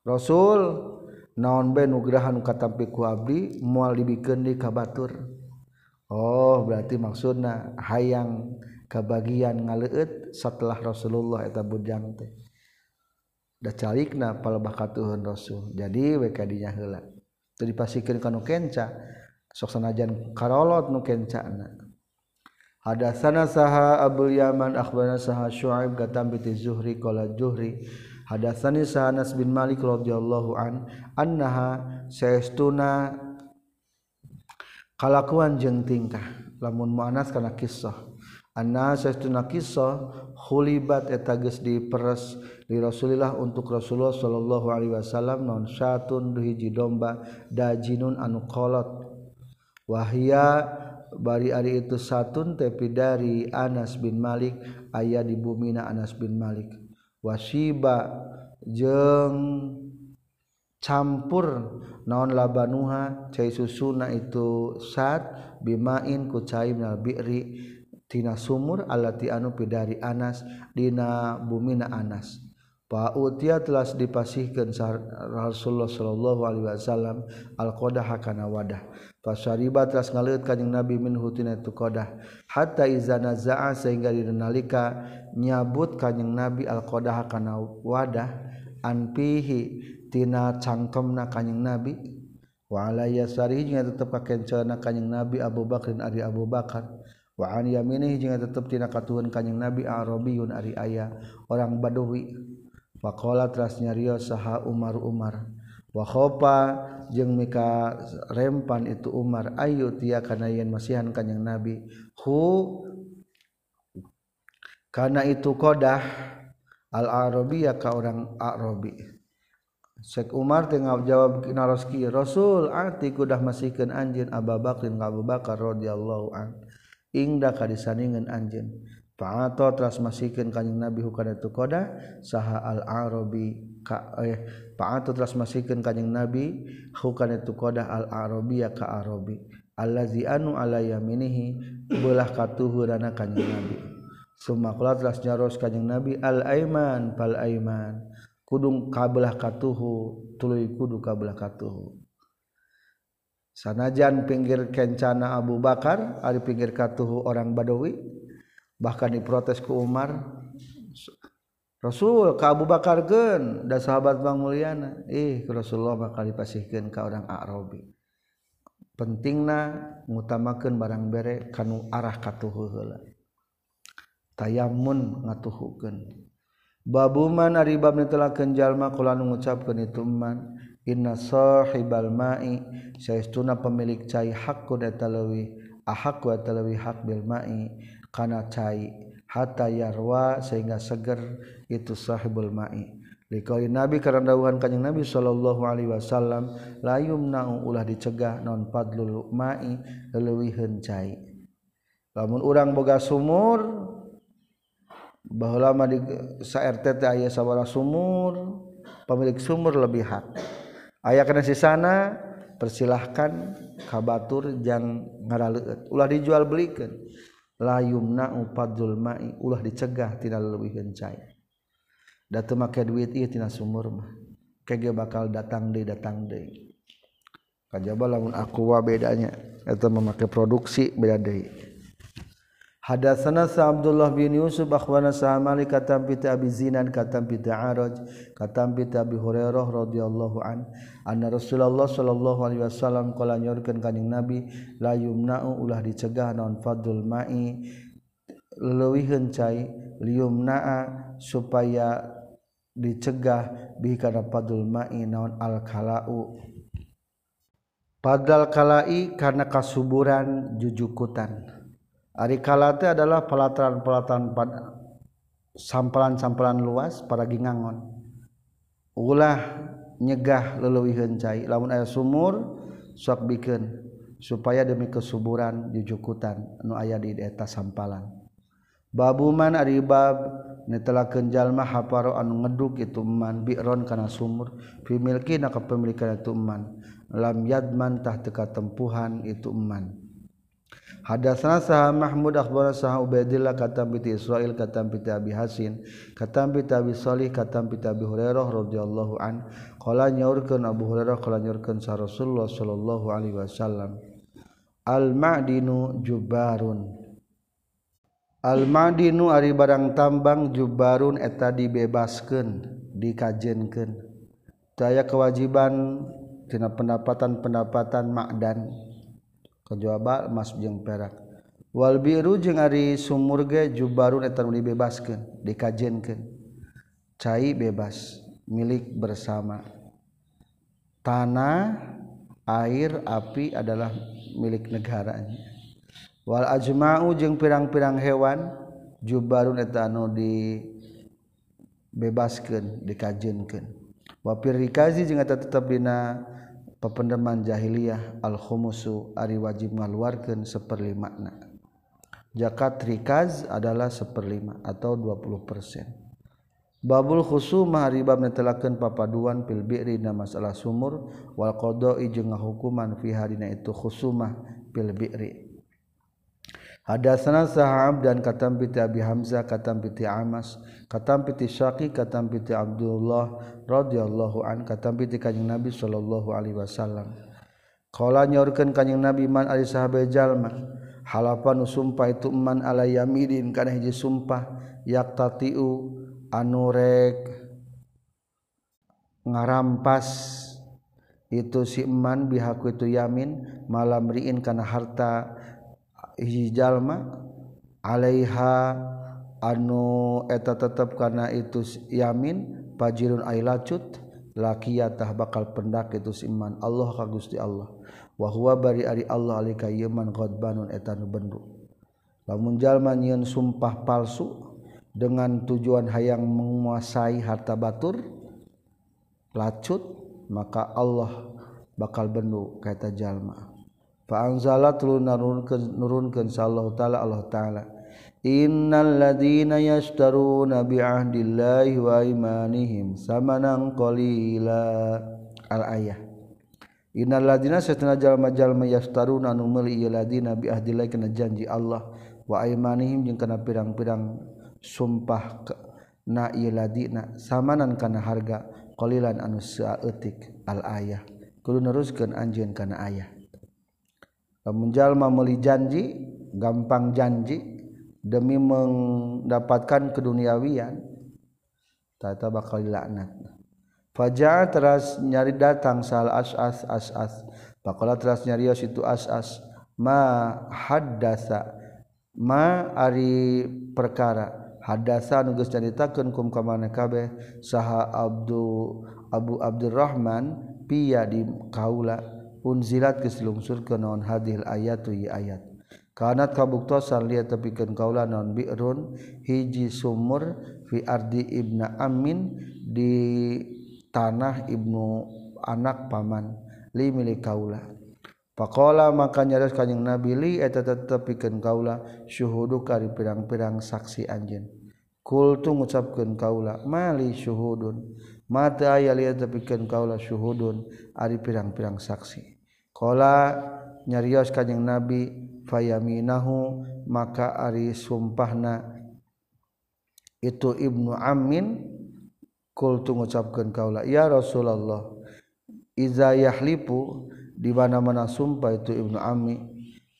Rasul naon be nugrahan katampi ku abdi moal dibikeun di ka batur Oh berarti maksudna hayang kabagian ngaleut setelah Rasulullah eta bujang teh. Da calikna palebah katuhun Rasul. Jadi we kadinya heula. Teu dipasikeun kana kenca. Sok sanajan karolot nu kencana. Hadatsana saha Abdul Yaman akhbarana saha Syuaib katam bi Zuhri qala Zuhri hadatsani saha Anas bin Malik radhiyallahu an annaha saestuna kalakuan jeung tingkah. Lamun muannas kana kisah anna saestuna kisah hulibat eta geus diperes di Rasulillah untuk Rasulullah sallallahu alaihi wasallam non syatun hiji domba dajinun anu kolot wahya bari ari itu satun tepi dari Anas bin Malik ayah di bumina Anas bin Malik. Wasiba jeng campur naon labanuha cai susuna itu sat bimain ku cai minal bi'ri tina sumur alati anu pidari Anas dina bumina Anas. Pautia telah dipasihkan Rasulullah Shallallahu Alaihi Wasallam al-qodah hakana wadah. Fasyariba teras ngaleut kanjing Nabi min hutina itu kodah. Hatta izana za'a sehingga direnalika nyabut kanjing Nabi al kodah kana wadah anpihi tina cangkemna kanjing Nabi. Wa ala yasarihi jeung tetep ka kenceunna kanjing Nabi Abu Bakrin ari Abu Bakar. Wa an yaminihi jeung tetep tina katuhun kanjing Nabi Arabiyun ari aya orang Badawi. Faqala teras nyarios saha Umar Umar. wakhopa jeung mika rempan itu Umar. Ayu tia kana yen masihan kanjing Nabi. Hu karena itu kodah al arabia ka orang arabi. Syekh Umar tengah jawab naroski Rasul ati kudah masihkeun anjeun? Abu Bakrin ka Abu Bakar radhiyallahu an. Ingda kadisaningan anjeun. Fa'ato tras masihkeun kanjing Nabi hukana itu qodah saha al arabi ka eh pa'atu telah masikeun kanjing nabi hukana itu qadah al arabiyya ka arabi. Allazi anu ala yaminihi belah katuhurana kanjing nabi. Summa qala telah nyaros kanjing nabi al aiman fal aiman kudung kabelah katuhu tuluy kudu kabelah katuhu sanajan pinggir kencana Abu Bakar ari pinggir katuhu orang Badawi bahkan diprotes ku Umar Rasul Abu Bakargen dan sahabat Bang Mulyana. Ih eh, Rasulullah bakal dipasihkan ke orang Arabi. Pentingna ngutamakeun barang bere kanu arah katuhu heula. Tayamun ngatuhukeun. Babuman ari bab nitelakeun jalma kula nu ngucapkeun itu man inna sahibal ma'i saestuna pemilik cai hakku da talawi ahaq wa talawi hak bil ma'i kana cai hatta yarwa sehingga seger itu sahibul ma'i. Likali Nabi karena dawuhan kanjeng Nabi sallallahu alaihi wasallam la yumna'u ulah dicegah non padlul ma'i leuwiheun cai. Lamun urang boga sumur bahwa lama di SRT ayah sabara sumur pemilik sumur lebih hak. Ayah kena sisana persilahkan kabatur jang ngaraleueut ulah dijual belikan layumna upadul mai. Ulah dicegah tidak lebih gencai datu make duit ieu tina sumur mah. Kege bakal datang deui datang deui kajaba lamun aku wa bedanya. Eta memakai produksi beda deui Hadatsana sa Abdullah bin Yusuf akhwana sa Malik katam bi Abi Zinan katam bi Araj katam bi Abi Hurairah radhiyallahu an anna Rasulullah sallallahu alaihi wasallam qala nyorkeun kanjing Nabi la yumna'u ulah dicegah non fadul ma'i leuwiheun cai liumna'a supaya dicegah bi kana fadul ma'i naon al kala'u padal kala'i karena kasuburan jujukutan. Ari kalate adalah pelataran-pelataran sampalan-sampalan luas para gingangon. Ulah nyegah leluwiheun cai lamun aya sumur sok bikin supaya demi kesuburan jujukutan nu aya di eta sampalan. Babuman ari bab netelakeun jalma haparo anu ngeduk itu man bi'ron kana sumur fi milkina kepemilikan itu man lam yadman tah teka tempuhan itu man Hadatsana saha Mahmud akhbarana saha Ubaidillah katam bi Israil katam bi Abi Hasin katam bi Abi Shalih katam bi Abi Hurairah radhiyallahu an. Qala nyaurkeun Abu Hurairah qala nyaurkeun sa Rasulullah sallallahu alaihi wasallam. Al ma'dinu jubarun Al ma'dinu ari barang tambang jubarun eta dibebaskeun dikajenkeun. Daya kewajiban tina pendapatan-pendapatan makdan kejawaba emas jeung perak. Wal biru jeung ari sumur ge jubarun eta dibebaskeun dikajenkeun. Cai bebas milik bersama. Tanah air api adalah milik negaranya. Wal ajma'u jeung pirang-pirang hewan jubarun eta anu dibebaskeun dikajenkeun. Wa pirikazi jeung eta tetep dina pependeman jahiliyah al-khumusu ari wajib ngaluarkeun saperlimakna. Zakat rikaz adalah seperlima atau 20%. Babul khusuma ari bab netelakeun papaduan fil bi'ri na masalah sumur wal qada'i jeung hukuman fi harina itu khusumah fil bi'ri Hadatsana Sa'ab dan katam piti Abi Hamzah, katam piti Amas, katam piti Syaqi, katam piti Abdullah radhiyallahu an, katam piti Kanjeng Nabi sallallahu alaihi wasallam. Qala nyorkeun Kanjeng Nabi man ari sahabe jalma halapan sumpah itu man ala yamidin kana hiji sumpah yaqtatiu anu rek ngarampas itu si eman bihaku itu yamin malam riin kana harta hijjallma Alaiha anu eta tetap karena itu yamin pajirun Ailacut lacut bakal pendak itu iman Allah ka Gusti Allah. Wahwa bari ari Allah alika yeman qadbanun eta bendu. Lamun jalma sumpah palsu dengan tujuan hayang menguasai harta batur lacut maka Allah bakal bendu kata jalma. Faanzala tulun narunkan nurunkan sallallahu taala Allah taala. Innal ladina yashtaruna bi ahdillahi wa imanihim samanan qalila. Al ayah. Innal ladina satuna jalma-jalma yashtaruna nu meuli ieu ladina bi ahdillahi kana janji Allah wa imanihim jeung kana pirang-pirang sumpah na ieu ladina samanan kana harga qalilan anu saeutik al ayah. Kudu neruskeun anjeun kana ayah. menjallma meli janji gampang janji demi mendapatkan keduniawian tata bakal dilaknat. Fajar teras nyari datang sal as as as as. Bakal teras nyarios itu as as. Ma haddasa ma ari perkara. Haddasa nugas nyaritakeun kum ka mana kabeh saha abdu Abu Abdurrahman piya di kaula. Unzilat keselungsur ke non hadil ayat tu ayat kanat kabuktosan lihat tepikan kaula non bi'run hiji sumur fi ardi ibna amin di tanah ibnu anak paman li milik kaula Pakola maka nyaris kanjeng Nabi li eta tetepikeun kaula syuhudu kari pirang-pirang saksi anjeun. Kul tu ngucapkeun kaula mali syuhudun. Mata aya liat tepikeun kaula syuhudun ari pirang-pirang saksi. Kola nyarios kajeng Nabi fayaminahu maka ari sumpahna. Itu ibnu Amin kultu ngucapkan kaula ya Rasulullah iza yahlipu di mana-mana sumpah itu ibnu Ami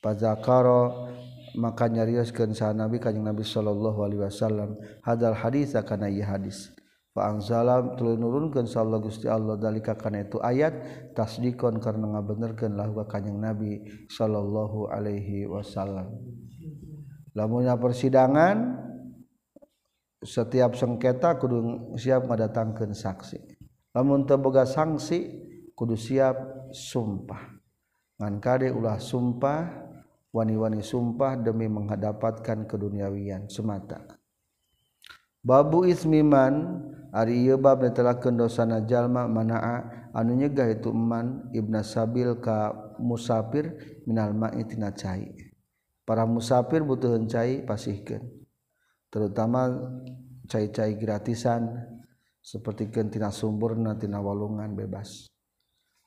fazakara maka nyarioskeun sa Nabi kanjeng Nabi sallallahu alaihi wasallam. Hadal hadis kana ieu hadis? angzalam tulu nurunkan Allah Gusti Allah dalika karena itu ayat tasdikon karena ngabenerkan lahwa kanyang Nabi Shallallahu Alaihi Wasallam. Lamunnya persidangan setiap sengketa kudu siap mendatangkan saksi. Lamun teboga sanksi kudu siap sumpah. Ngan kade ulah sumpah wani-wani sumpah demi menghadapatkan keduniawian semata. Babu ismiman bab netelakeun dosana jalma manaa anu nyegah itu eman Ibna Sabil ka musafir minal ma'i tina cai. Para musafir butuheun cai pasihkeun. Terutama cai-cai gratisan seperti kentina sumburna tina walungan bebas.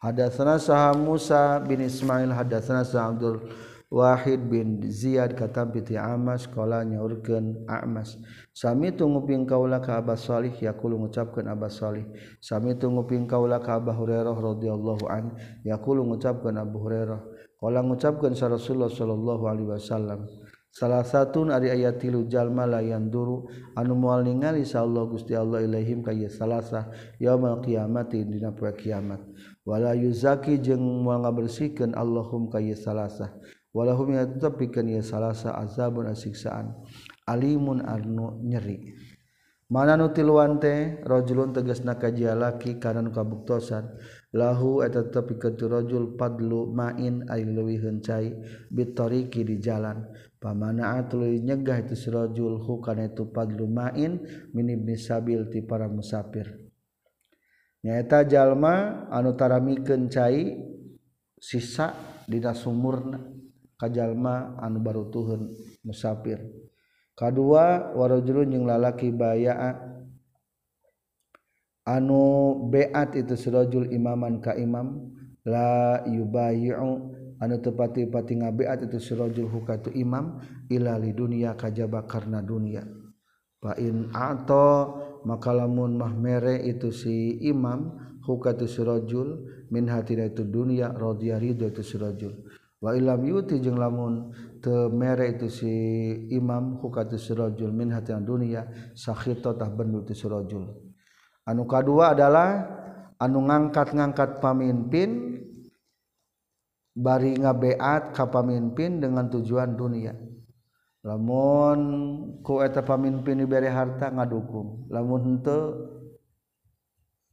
Hadatsana saha Musa bin Ismail hadatsana Sah Abdul Wahid bin Ziyad katampiti Amas sekolah nyaurkeun Amas Sami tunguping kaula ka Abbas Shalih yaqulu ngucapkeun Abbas Shalih Sami tunguping kaula ka Abu Hurairah radhiyallahu an yaqulu ngucapkeun Abu Hurairah. Qala ngucapkeun sa Rasulullah sallallahu alaihi wasallam. Salah satu ari ayat tilu jalma layan duru anu moal ningali sa Gusti Allah ilaihim ka salasa yaumul qiyamati dina poe kiamat. Wala yuzaki jeung moal ngabersihkeun Allahum ka salasa walahum yatapikan ya salasa azabun asiksaan. Alimun anu nyeri. Mana nu tiluan teh? Rajulun tegasna ka jalaki kana nu kabuktosan. Lahu eta tetepikeun tu rajul padlu main ari leuwih heuncai bitariki di jalan. Pamana leuwih nyegah itu si rajul hu kana itu padlu main min ibni sabil ti para musafir. Nyaeta jalma anu taramikeun cai sisa dina sumurna. kajallma anu baru tuhun musafir. K2 warojulun jeung lalaki bayaa anu beat itu sirojul imaman ka imam. La yubayi'u. Anu tepati pati ngabeat itu sirojul hukatu imam. Ila li dunia kajaba karena dunia. Fa in ato maka lamun mahmere itu si imam hukatu sirojul min hatina itu dunia radhiya ridho itu sirojul wa ilam yuti jeung lamun temere itu si imam hukatu sirajul min hati dunia sakhita tah bendu tu sirajul. Anu kadua adalah anu ngangkat-ngangkat pamimpin bari ngabeat ka pamimpin dengan tujuan dunia. Lamun ku eta pamimpin diberi harta ngadukung. Lamun henteu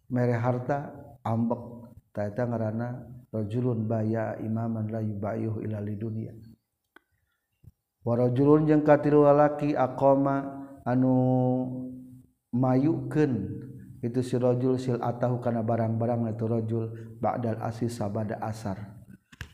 mere harta ambek. Ta eta ngaranna rajulun baya imaman la yubayuh ila lidunya warajulun jeung katilu lalaki aqama anu mayukeun. Itu si rajul sil atahu kana barang-barang itu rajul ba'dal asis sabada asar.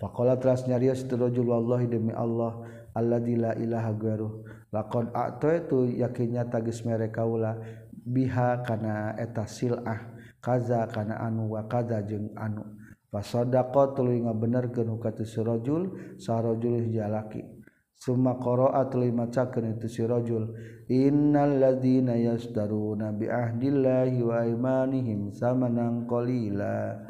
Faqala teras nyarios itu rajul wallahi demi Allah alladzi la ilaha ghairuh laqad a'taitu yakinnya tagis mere kaula biha kana eta sil'ah. Kaza kana anu wa kaza jeung anu. Fasadaqa tuluy ngabenerkeun hukatu si rajul sarajul hija laki. Summa qara'a tuluy macakeun itu si rajul innal ladzina yastaruna bi ahdillahi wa aymanihim samanan qalila.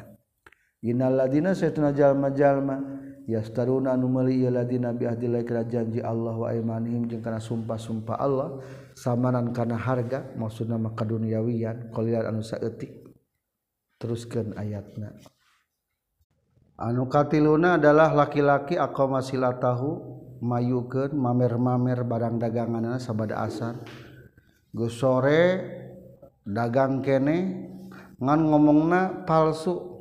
Innal ladzina saytuna jalma-jalma yastaruna anu meuli ieu ladzina bi ahdillahi kana janji Allah wa aymanihim jeung kana sumpah-sumpah Allah samanan kana harga maksudna mah kaduniawian qalilan anu saeutik. teruskeun ayatna. anukatiluna adalah laki-laki akomasila tahu mayukeun mamer-mamer barang daganganna sabada asar. Geus sore dagang kene ngan ngomongna palsu.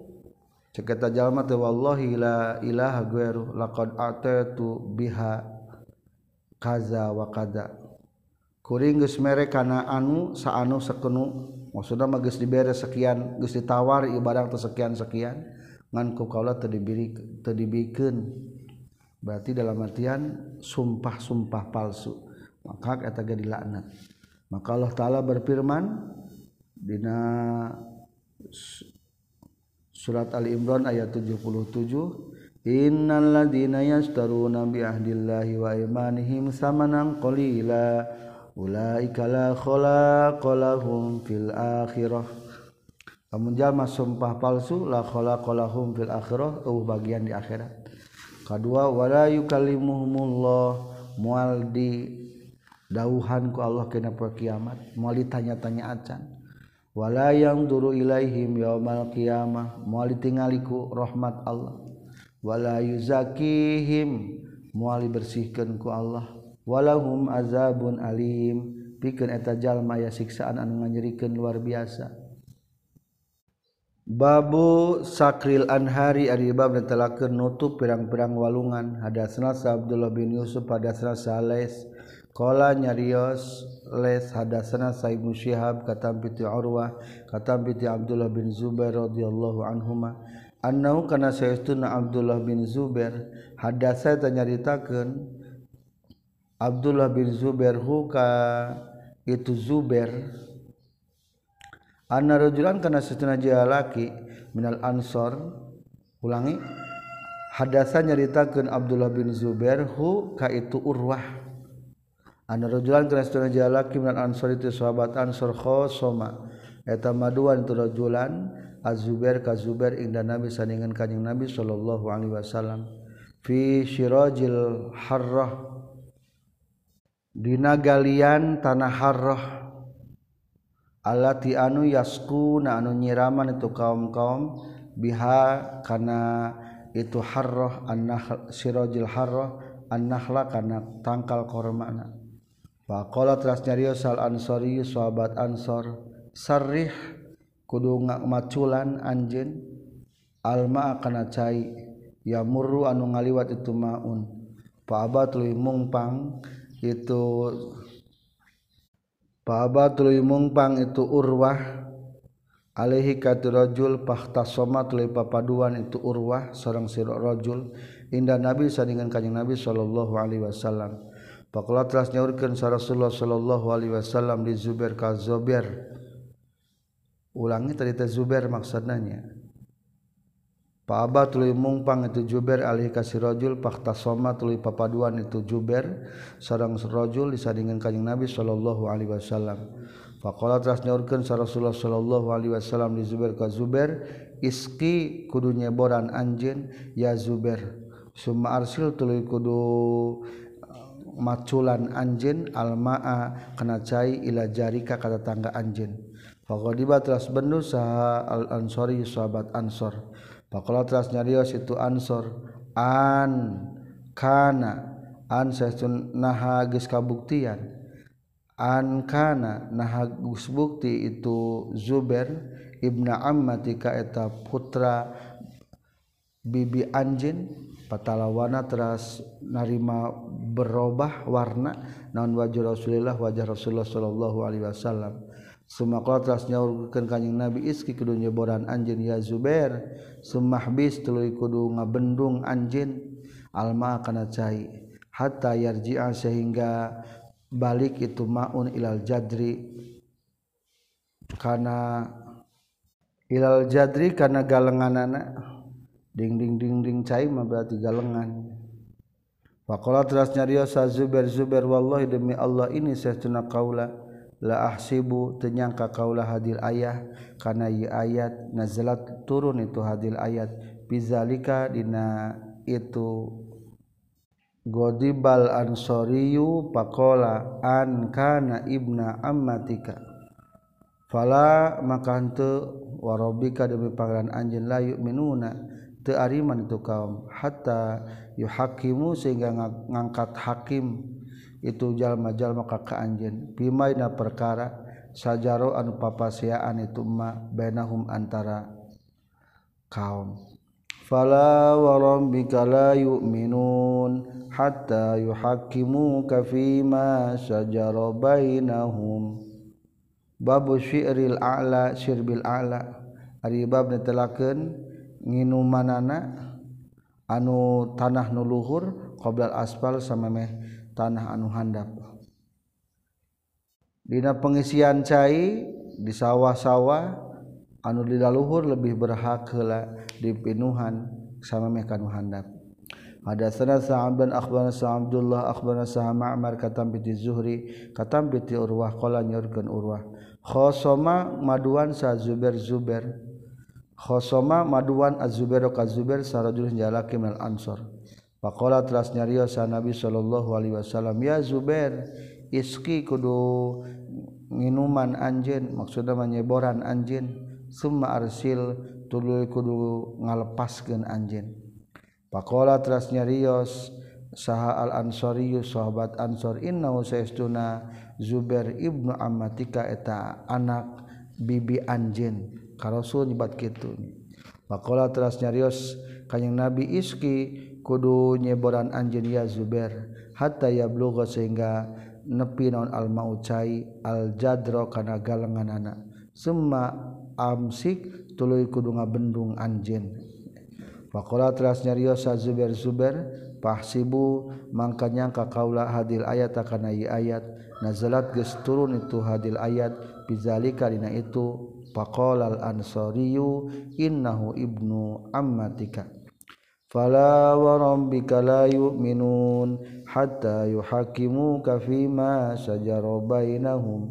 Cek eta jalma teh wallahi la ilaha ghairu laqad ataitu biha kaza wa kaza. Kuring geus mere kana anu saanu sekenu. Maksudna mah geus dibere sekian geus ditawar ieu barang teh sekian sekian nganku kaulah terdibiri terdibiken berarti dalam artian sumpah-sumpah palsu. Maka eta ge dilaknat. Maka Allah taala berfirman dina surat Ali Imran ayat 77 Innal ladzina yashtaruna bi ahdillahi wa imanihim samanan qalila ulaika la khalaqalahum fil akhirah. Lamun jalma sumpah palsu la khalaqa lahum fil akhirah uh bagian di akhirat. Kedua wala yukallimuhumullah mual di dauhan ku Allah kena per kiamat mual ditanya-tanya acan. Wala yang duru ilaihim yaumal qiyamah mual ditingaliku rahmat Allah. Wala yuzakihim mual dibersihkeun ku Allah. Walahum azabun alim pikeun eta jalma ya siksaan anu nganyerikeun luar biasa Babu Sakril Anhari ari bab netelakeun nutup pirang-pirang walungan. Hadatsna Abdullah bin Yusuf pada hadatsna Les. Qala nyarios les. Hadatsna Sa'ib bin Syihab katam piti Urwah katam piti Abdullah bin Zubair radhiyallahu anhuma. Annau kana sayyiduna Abdullah bin Zubair. Hadatsa tanyaritakeun Abdullah bin Zubair hu ka itu Zubair. anna rajulan kana satuna jalaki minal ansor. Ulangi. Hadasa nyaritakeun Abdullah bin Zubair hu ka itu Urwah. Anna rajulan kana satuna jalaki minal ansor itu sahabat ansor khosoma. Eta maduan itu rajulan Az-Zubair ka Zubair inda Nabi saningan kanjing Nabi sallallahu alaihi wasallam. Fi syirajil harrah. Dina galian tanah harrah. alati anu yaskuna anu nyiraman itu kaum-kaum biha kana itu harrah annah sirajil harrah annahla kana tangkal kormana. Faqala teras nyarios sal ansari sahabat ansor sarih kudu ngamaculan anjeun alma kana cai yamurru anu ngaliwat itu maun. Fa abatul mungpang itu Paaba tuluy mungpang itu urwah alaihi katirajul pahta soma tuluy papaduan itu urwah seorang sirok rajul indah nabi sandingan kanjing nabi sallallahu alaihi wasallam Pakola telah nyaurkeun sa Rasulullah sallallahu alaihi wasallam di Zubair ka Zubair. Ulangi tadi teh Zubair maksudnya. Paaba tuluy mungpang itu Jubair alih ka sirajul soma tuluy papaduan itu Jubair sareng rajul disandingan kanjing Nabi sallallahu alaihi wasallam. Faqala tras nyaurkeun sa Rasulullah sallallahu alaihi wasallam di Zubair ka Zubair iski kudu nyeboran anjeun ya Zubair. Summa arsil tuluy kudu uh, maculan anjeun almaa kana cai ila jarika ka tetangga anjeun. Faqadiba tras bendu saha al-Ansari sahabat Ansor. Faqala teras nyarios itu ansor. An kana. An saestun naha geus kabuktian. An kana naha geus bukti itu Zubair ibna ammatika eta putra bibi anjin. Patalawana teras narima berubah warna. Naon wajah Rasulullah wajah Rasulullah sallallahu alaihi wasallam Sumakotras nyaurkeun kanjing Nabi iski kudu nyeboran anjeun ya Zubair. Sumah bis tuluy kudu ngabendung anjeun alma kana cai. Hatta yarji'a sehingga balik itu maun ilal jadri. Kana ilal jadri kana galenganana. Ding ding ding ding cai mah berarti galengan. Faqala teras nyarios Zubair Zubair wallahi demi Allah ini saestuna qaula ahsibu tenyangka kaulah hadil ayah karena ayat nazalat turun itu hadil ayat. Pizzalika Dina itu godibal ansoriyu pakola ankana ibna ammatika. Fala maka warobika demi pangeran anjin layu minuna teariman itu kaum. Hatta yuhakimu sehingga ngangkat hakim itu jalma-jalma maka ke anjin pimaina perkara sajaro anu papasiaan itu ma bainahum antara kaum. Fala wa rabbika la yu'minun hatta yuhaqqimuka fima sajara bainahum. Babu syi'ril a'la syirbil a'la. Ari bab netelakeun nginumanana anu tanah nuluhur qoblal asfal samemeh tanah anu handap. Dina pengisian cai di sawah-sawah anu dilaluhur lebih berhak heula dipinuhan sama mekanu handap. Ada sana Sa'ab bin akhbarana Sa'ab Abdullah akhbarana Sa'ab Ma'mar katam piti Zuhri katam piti Urwah qala nyurkeun Urwah. Khosoma maduan sa Zubair Zubair. Khosoma maduan Az-Zubair ka Zubair sarajul jalaki minal Ansor. Pakola telah sa Nabi Shallallahu Alaihi Wasallam ya Zubair iski kudu minuman anjen maksudnya menyeboran anjen summa arsil tulu kudu ngalepaskan anjen Pakola teras nyarios saha al ansoriyu sahabat ansor inna saestuna Zubair ibnu Ammatika eta anak bibi anjen karosul nyebat kitu Pakola teras nyarios kanyang Nabi iski kudu nyeboran anjeun ya Zubair hatta yablugha sehingga nepi naon al maucai al jadro kana galengan anak summa amsik tuluy kudu ngabendung anjeun. Faqala teras nyarios Zubair Zubair pahsibu mangka nyangka kaula hadil ayat kana ayat. Nazalat geus turun itu hadil ayat bizalika dina itu. Faqala al-ansariyu innahu ibnu ammatika fala warabbika la yu'minun hatta yuhakimu kafima sajara bainahum.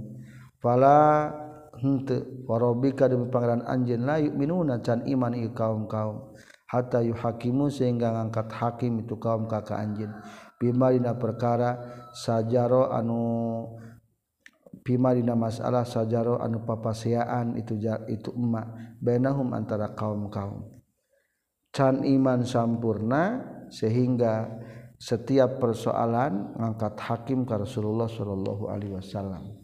Fala henteu warabbika demi pangeran anjeun la yu'minuna can iman ieu kaum-kaum. Hatta yuhakimu sehingga ngangkat hakim itu kaum ka anjeun. Bima dina perkara sajaro anu bima dina masalah sajaro anu papaseaan itu itu emak. Bainahum antara kaum-kaum. Can iman sampurna sehingga setiap persoalan ngangkat hakim ke Rasulullah sallallahu alaihi wasallam.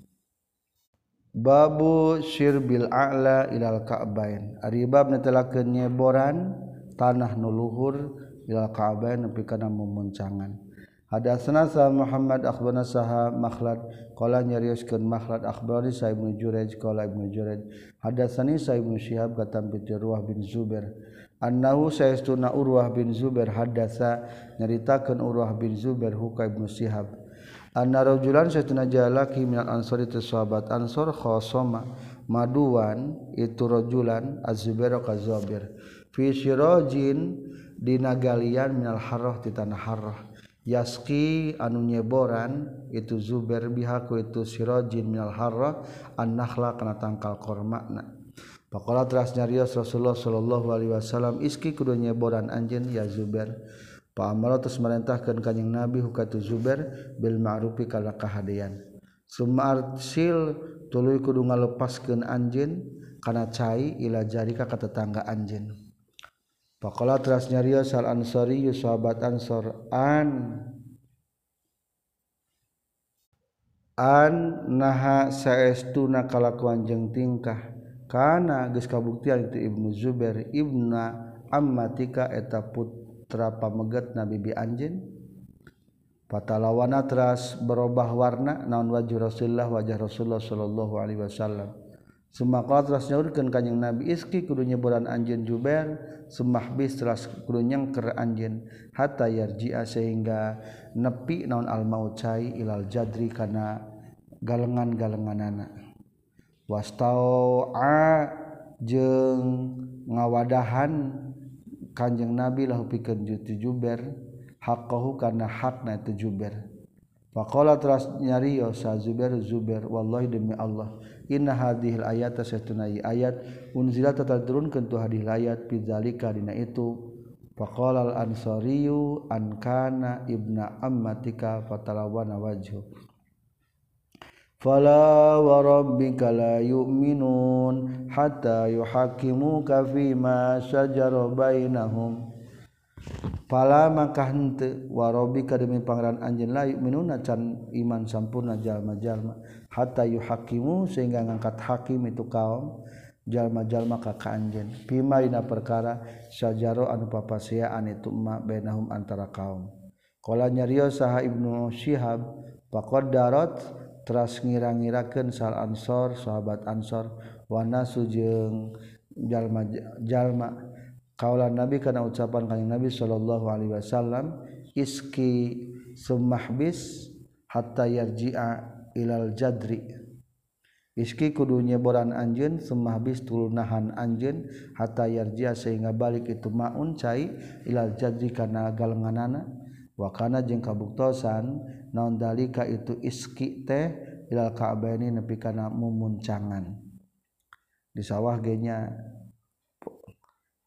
Babu syirbil a'la ilal ka'bain. Ari bab netelakeun nyeboran tanah nuluhur ilal ka'bain nepi kana memuncangan ada senasa Muhammad akhbarna saha makhlad. Qala nyarioskeun makhlad akhbari sa ibnu Jurej qala ibnu Jurej hadatsani sa ibnu Syihab katam bi Urwah bin Zubair annahu saestuna Urwah bin Zubair hadatsa nyaritakeun Urwah bin Zubair huka ibnu Syihab anna rajulan saestuna jalaki minal ansari itu sahabat ansor khosoma. Maduan itu rajulan az-Zubair ka Zubair. Fi sirajin dina galian minal harrah ti tanah harrah. Yaski anu nyeboran itu Zubair bihaku itu sirajin minal harrah an-nakhla kana tangkal kormakna. Pakola teras nyarios Rasulullah Shallallahu Alaihi Wasallam iski kudu nyeboran anjen ya Zubair. Paamalo terus merintahkan kanyang Nabi hukatu Zubair bil ma'rufi kala kahadean. Sumarsil tuluy kudu ngalepaskeun anjen kana cai ila jarika ka tetangga anjen. Pakola teras nyarios al ansori sahabat ansor an an naha saestuna kalakuan jeung tingkah karena geus kabuktian itu Ibnu Zubair Ibna ammatika eta putra pamegat Nabi bi anjeun. Patalawana teras berubah warna naon wajah Rasulullah wajah Rasulullah sallallahu alaihi wasallam. Semakala teras nyaurkeun kanjing Nabi iski kudu nyeburan anjin Jubair semahbis teras kudu nyengker anjin hatta yarji'a sehingga nepi naon al maut cai ilal jadri kana galengan-galenganana. wastaa a jeung ngawadahan kanjeng nabi lahu pikeun tujuber haqqahu kana hakna tujuber faqala teras nyariyo sa zubair zubair wallahi demi Allah inna hadhil ayata satuna ayat unzila tatadrunkeun tu hadhil ayat pidzalika dina itu. Faqala al ansariyu an kana ibna ammatika fatalawana wajhu. fala warabbika la yu'minun hatta yuhakimuka fima syajara bainahum. Pala maka hente warabbika demi pangeran anjeun la yu'minuna can iman sampurna jalma-jalma. Hatta yuhakimu sehingga ngangkat hakim itu kaum jalma-jalma ka ka anjeun. Fima dina perkara sajaro anu papasiaan itu ma bainahum antara kaum. Qala nyarios saha ibnu syihab faqad darat teras ngira-ngiraken sal Ansor sahabat Ansor Wana sujeng jalma-jalma kaulah Nabi karena ucapan kanjeng Nabi Shallallahu Alaihi Wasallam iski semahbis hatta yarji'a ilal jadri. Iski kudunya boran anjen semahbis tulunahan anjen hatta yarji'a sehingga balik itu maun cai ilal jadri karena galenganana wakana jeung kabuktosan naon dalika itu iski teh ilal ka'baini nepi kana mumuncangan. Di sawah ge nya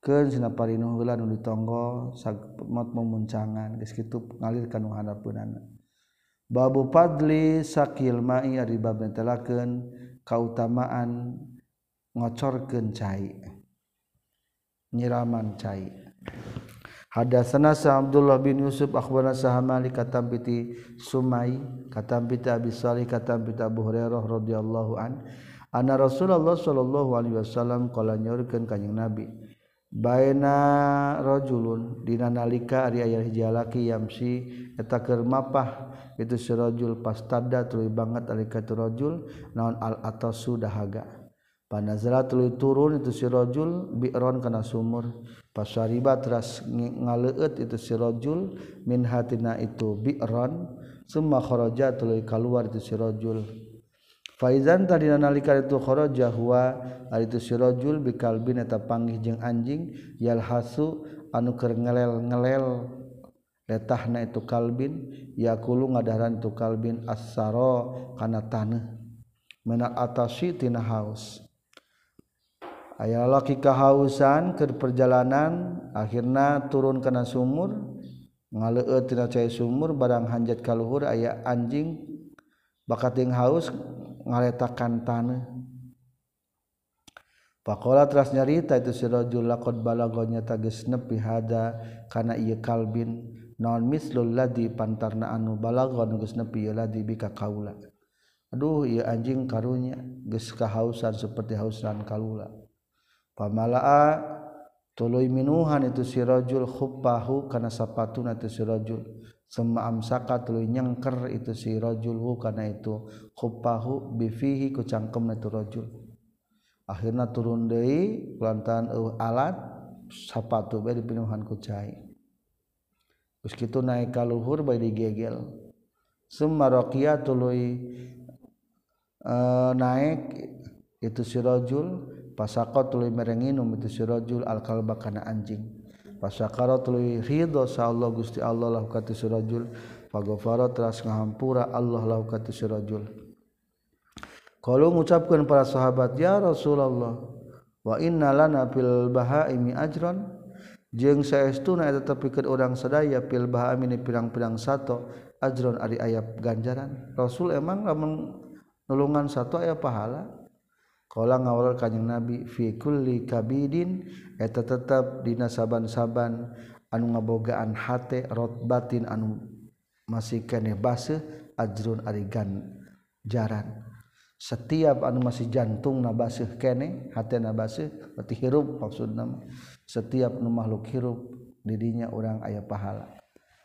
keun cenah parinuh heula nu ditonggo sagmat mumuncangan geus kitu ngalir ka nu hadapeunana. Babu padli sakil ma'i ari bab netelakeun kautamaan ngocorkeun cai nyiraman cai. Hadatsana sa Abdullah bin Yusuf akhbarana sa Malik katam piti Sumai katam piti Abi Salih katam piti Abu Hurairah radhiyallahu an anna Rasulullah sallallahu alaihi wasallam qala nyorkeun ka Nabi baina rajulun dina nalika ari aya hiji laki yamsi eta keur mapah itu si rajul pastada tuluy banget alika tu rajul naon al atasu dahaga. Panazala turun itu si rajul bi'ron kana sumur. pasariba teras ngaleut itu si rajul min hatina itu bi'ron summa kharaja tuluy keluar itu si rajul faizan tadi nalika itu kharaja huwa ari itu si rojul bikalbin eta panggih jeung anjing yalhasu anu keur ngelel-ngelel letahna itu kalbin yakulu ngadaran itu kalbin as-saro kana taneuh menal atasi tina haus. aya laki kahausan ke perjalanan akhirnya turun kena sumur ngaleueut tina cai sumur barang hanjat kaluhur aya anjing bakat yang haus ngaletakan tanah. Pakola teras nyarita itu si rajul lakot balagonya tagis nepi hada kana ieu kalbin non mislul ladi pantarna anu balagon geus nepi ieu ladi bika kaula. Aduh ieu anjing karunya geus kahausan seperti hausan kaula. Pamalaa tuluy minuhan itu si rajul khuppahu kana sapatuna itu si rajul Semma amsaka tuluy nyengker itu si rajul hu kana itu khuppahu bifihi ku cangkem itu rajul. Akhirna turun deui lantaran alat sapatu bae dipinuhan ku cai. Geus kitu naik ka luhur bae digegel. Summa raqiya tuluy uh, naik itu si rajul pasako tuluy merenginum itu si rajul al kalba kana anjing. Pasakara tuluy ridho sa Allah Gusti Allah lahu katu si rajul. Faghfara teras ngahampura Allah lahu katu si rajul. Kalau mengucapkan para sahabat ya Rasulullah wa inna lana fil bahaimi ajran. Jeung saestuna eta tepikeun urang sadaya fil bahaimi pirang-pirang sato ajron ari ayab ganjaran. Rasul emang lamun nulungan satu aya pahala. Kala ngawal kanyang nabi fi kulli kabidin eta tetap dina saban-saban anu ngabogaan hate rotbatin anu masih kene base ajrun arigan jaran. Setiap anu masih jantung na baseuh kene hate na baseuh berarti hirup maksudna setiap nu makhluk hirup didinya orang aya pahala.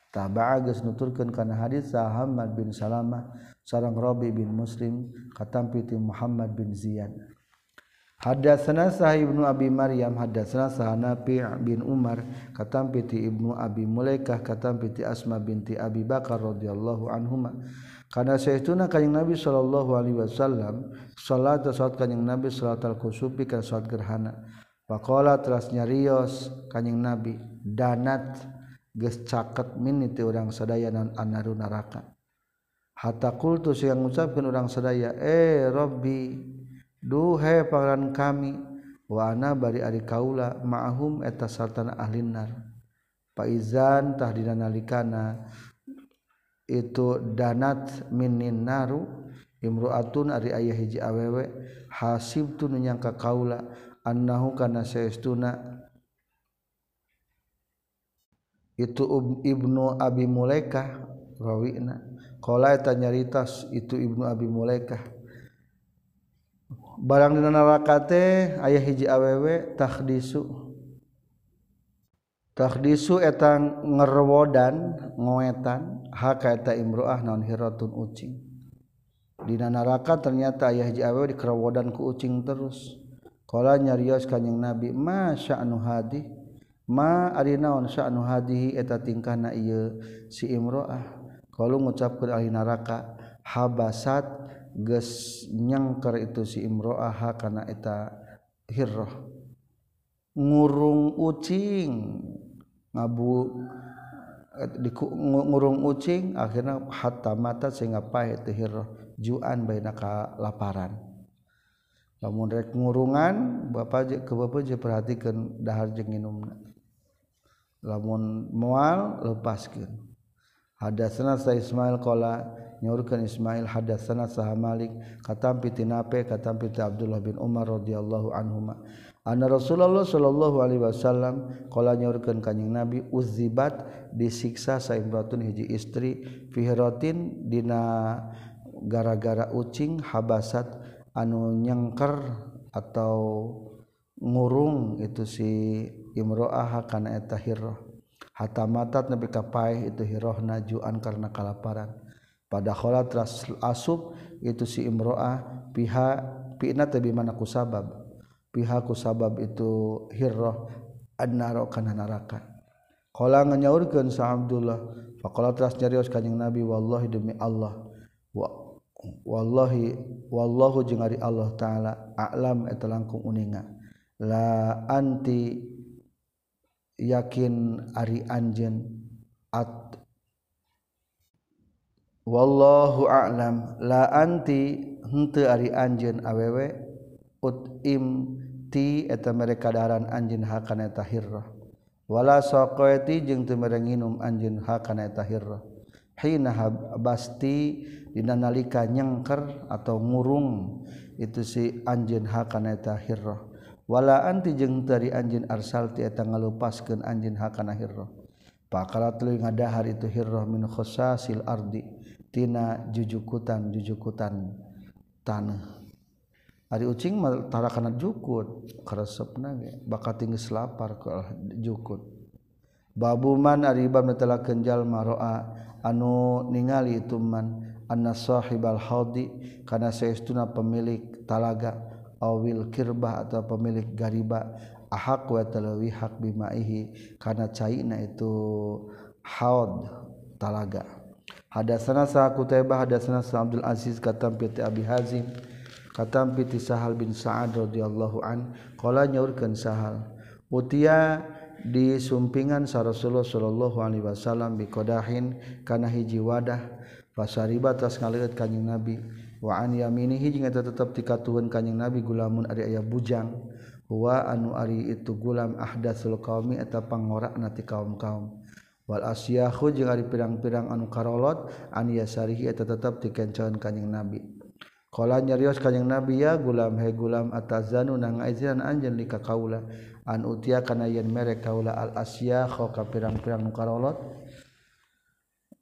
Tabaa geus nuturkeun kana hadis Muhammad bin Salamah sareng Rabi bin Muslim katampi ti Muhammad bin Ziyad Hadatsana Sahih Ibnu Abi Maryam hadatsana Sahanafi bin Umar katam piti Ibnu Abi Mulaikah katam piti Asma binti Abi Bakar radhiyallahu anhuma. Kana sayyiduna kanjing Nabi sallallahu alaihi wasallam salat salat kanjing Nabi salat al-kusufi kana salat gerhana. Faqala teras nyarios kanjing Nabi danat geus caket min ti urang sadaya nan anaru neraka hatta qultu yang ngucapkeun urang sadaya eh rabbi duhe pangaran kami wana bari ari kaula ma'hum eta sartana ahlinar Paizan tahdina nalikana itu danat minin naru imruatun ari ayah hiji awewe hasib tu nyangka kaula annahu kana saestuna. Itu ibnu abi mulaikah rawina. Qala eta nyaritas itu ibnu abi mulaikah. barang dina neraka teh aya hiji awewe takhdisu takhdisu eta ngerwodan ngoetan haka eta imroah naon hiratun ucing. Dina neraka ternyata aya hiji awewe dikerwodan ku ucing terus. Kala nyarios kanjing nabi ma sya'nu hadi? Ma ari naon sya'nu hadihi eta tingkahna ieu si imroah. Kalau ngucapkeun ahli neraka habasat geus nyangker itu si imro'aha kana eta hirroh ngurung ucing. Ngabu ngurung ucing akhirnya hatta mata sehingga pahit hirroh juan baina ka laparan. Lamun rek ngurungan bapak ke bapak je perhatikan dahar jeung nginumna. Lamun moal lepaskeun. Hadasna sa Ismail qala nyurkeun Ismail hadatsana saha Malik. Katampi tinape katampi ti Abdullah bin Umar radhiyallahu anhuma. Anna Rasulullah sallallahu alaihi wasallam qala nyurkeun kanjing Nabi uzibat disiksa saimratun hiji istri fihratin dina gara-gara ucing habasat anu nyengker atau ngurung itu si imroah kana eta hirrah hatta matat nabi kapaih itu hirrah najuan karena kalaparan. pada kholat asub itu si imroah pihak pina tebi mana ku sabab pihak ku sabab itu hirroh annaro kana neraka qala nganyaurkeun sa Abdullah faqala teras nyarios kanjing Nabi wallahi demi Allah wa wallahi wallahu jengari Allah taala a'lam etelangkung uninga. La anti yakin ari anjeun. wallahu a'lam. La anti henteu ari anjeun awewe. Utim ti eta mereka daran anjeun hakana eta wala saqaiti jeung teu mere nginum anjeun hakana hina basti dina nalika nyengker atau ngurung itu si anjeun hakana wala anti jeung teu ari anjeun arsalti eta ngalupaskeun anjeun hakana hirrah. Pakala tuluy ngadahar itu hirrah min khosasil ardi. tina jujukutan jujukutan tanah. Ari ucing mah tara kana jukut karesepna ge. Bakat tinggi lapar jukut. Babuman ari bab netelakeun jalma roa anu ningali itu man anna sahibal haudi kana saestuna pemilik talaga awil kirba atau pemilik gariba ahak wa talawi hak bimaihi kana caina itu haud talaga. Hadatsana sa Qutaibah hadatsana sa Abdul Aziz katam piti Abi Hazim katam piti Sahal bin Sa'ad radhiyallahu an qala nyaurkeun Sahal. Utia disumpingan sa Rasulullah sallallahu alaihi wasallam bi qadahin kana hiji wadah fasariba tas ngaleut kanjing Nabi. Wa an yaminihi jeung eta tetep tikatuhun kanjing Nabi gulamun ari aya bujang. Wa anu ari itu gulam ahdatsul qaumi eta pangorakna ti kaum-kaum. wal asyahu jeung ari pirang-pirang anu karolot an yasarihi eta tetep dikencoan kanjing nabi. Kala nyarios kanjing nabi ya gulam he gulam atazanu nang aizan anjeun di kaula? An utia kana yen mere kaula al asyahu ka pirang-pirang nu karolot?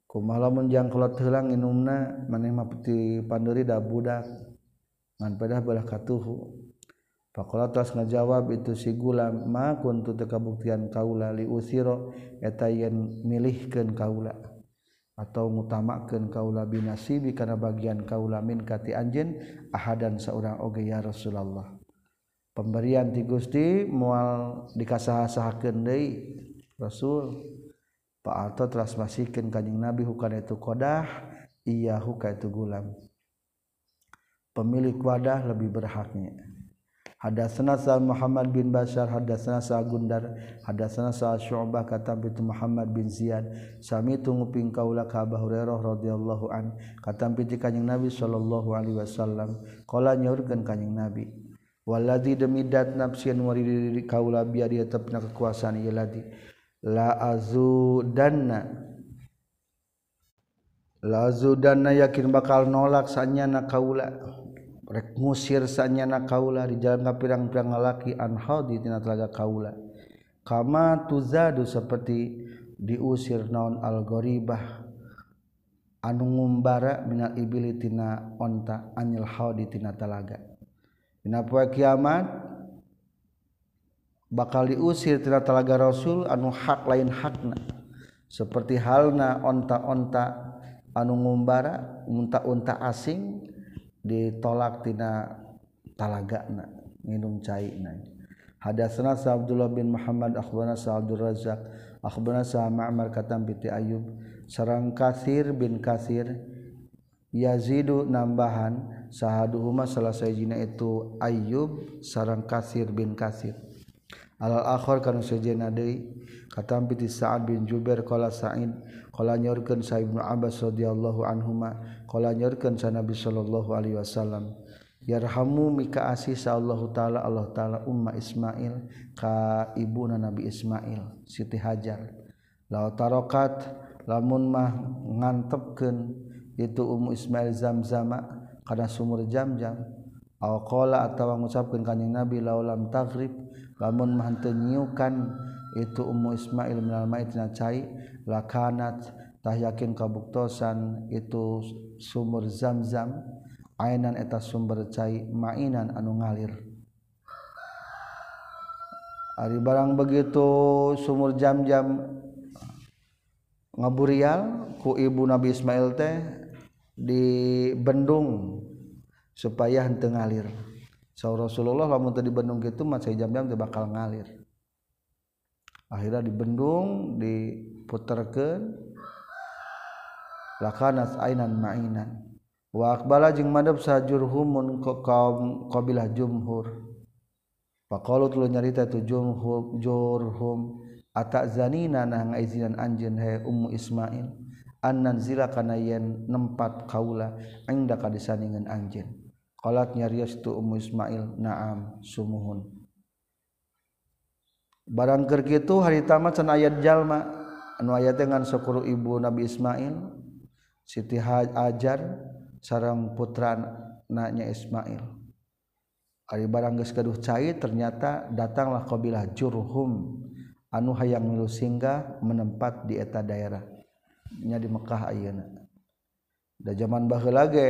Kumaha lamun jangkolot heulang nginumna maneh mah peti panduri da budak ngan pedah balah katuhu. Pakola tuas ngajawab itu si gulam ma kuntu teu kabuktian kaula li usiro eta yen milihkeun kaula atau ngutamakeun kaula binasibi kana bagian kaula min kati anjeun ahadan saurang oge ya Rasulullah. Pemberian ti Gusti moal dikasaha-sahakeun deui Rasul. Pa'alto teras masikeun kanjing Nabi hukana itu qadah iya huka itu gulam. Pemilik wadah lebih berhaknya. Ada senasa Muhammad bin Bashar ada senasa Gundar ada senasa Syu'bah kata itu Muhammad bin Ziyad. Sami itu nguping kaula ka Abu Hurairah radhiyallahu an kata itu kanjing Nabi sallallahu alaihi wasallam. Qala nyaurkeun kanjing Nabi waladzi demi dat nafsin wari kaula biar dia tepna kekuasaan ieu ladi. La azudanna. La azudanna yakin bakal nolak sanyana kaula musirnya na kaula di jalan pirang-pirang ngalaki anhal ditinaga kaula. Kama tuzadu seperti diusir naon algoribah. Anu ngumbara minal ibilitina onta anil hauditina talaga dina poe kiamat bakal diusir tina talaga rasul anu hak lain hakna. Seperti halna onta-onta anu ngumbara unta-unta asing ditolaktina talaga minum cair hadasna Abdullah bin Muhammad Akban Abdul Razak Akban Ma'mar katam piti Ayub sarang kasir bin kasir Yazidu nambahan sahaduhuma salah sayjina itu Ayub sarang kasir bin kasir alal akhir kanu sejena deui katam piti Sa'ad bin Jubair qala Sa'id qala nyorkeun Sa'ib Abbas radhiyallahu anhuma nyokan sana Nabi Shallallahu Alaihi Wasallam. Yarhamu mika asih sallallahu taala Allah taala umma Ismail ka ibuna Nabi Ismail Siti Hajar. La tarokat lamun mah ngantepkeun itu ummu Ismail zamzama kana sumur jamjam. Aw qala atawa ngucapkeun kanjing Nabi laulam tagrib lamun mah teu nyiukan itu ummu Ismail minal maitina cai lakanat. Tah yakin kabuktosan itu sumur zamzam ainan eta sumber cai mainan anu ngalir Ari barang begitu sumur jam-jam ngaburial ku ibu Nabi Ismail teh dibendung supaya henteu ngalir. Sa Rasulullah lamun teu dibendung kitu mah cai jam-jam teh bakal ngalir. Akhirnya dibendung, diputerkeun lakanas ainan mainan wa aqbala jeung madhab sajurhumun kaum qabilah jumhur. Faqalu tuluy nyarita tu jumhur jurhum atazanina nah ngaizinan anjeun he ummu ismail? Annan zila kana yen nempat kaula inda ka disaningeun anjeun? Qalat nyarios tu ummu ismail naam sumuhun. Barang keur kitu harita mah can aya jalma. Anu aya dengan syukur ibu nabi ismail Siti ajar sarang putra nanya Ismail Ari barang geus gaduh cai ternyata datanglah kabilah Jurhum anu hayang milu singgah menempat di eta daerah nya di Mekah ayeuna. Da zaman baheula ge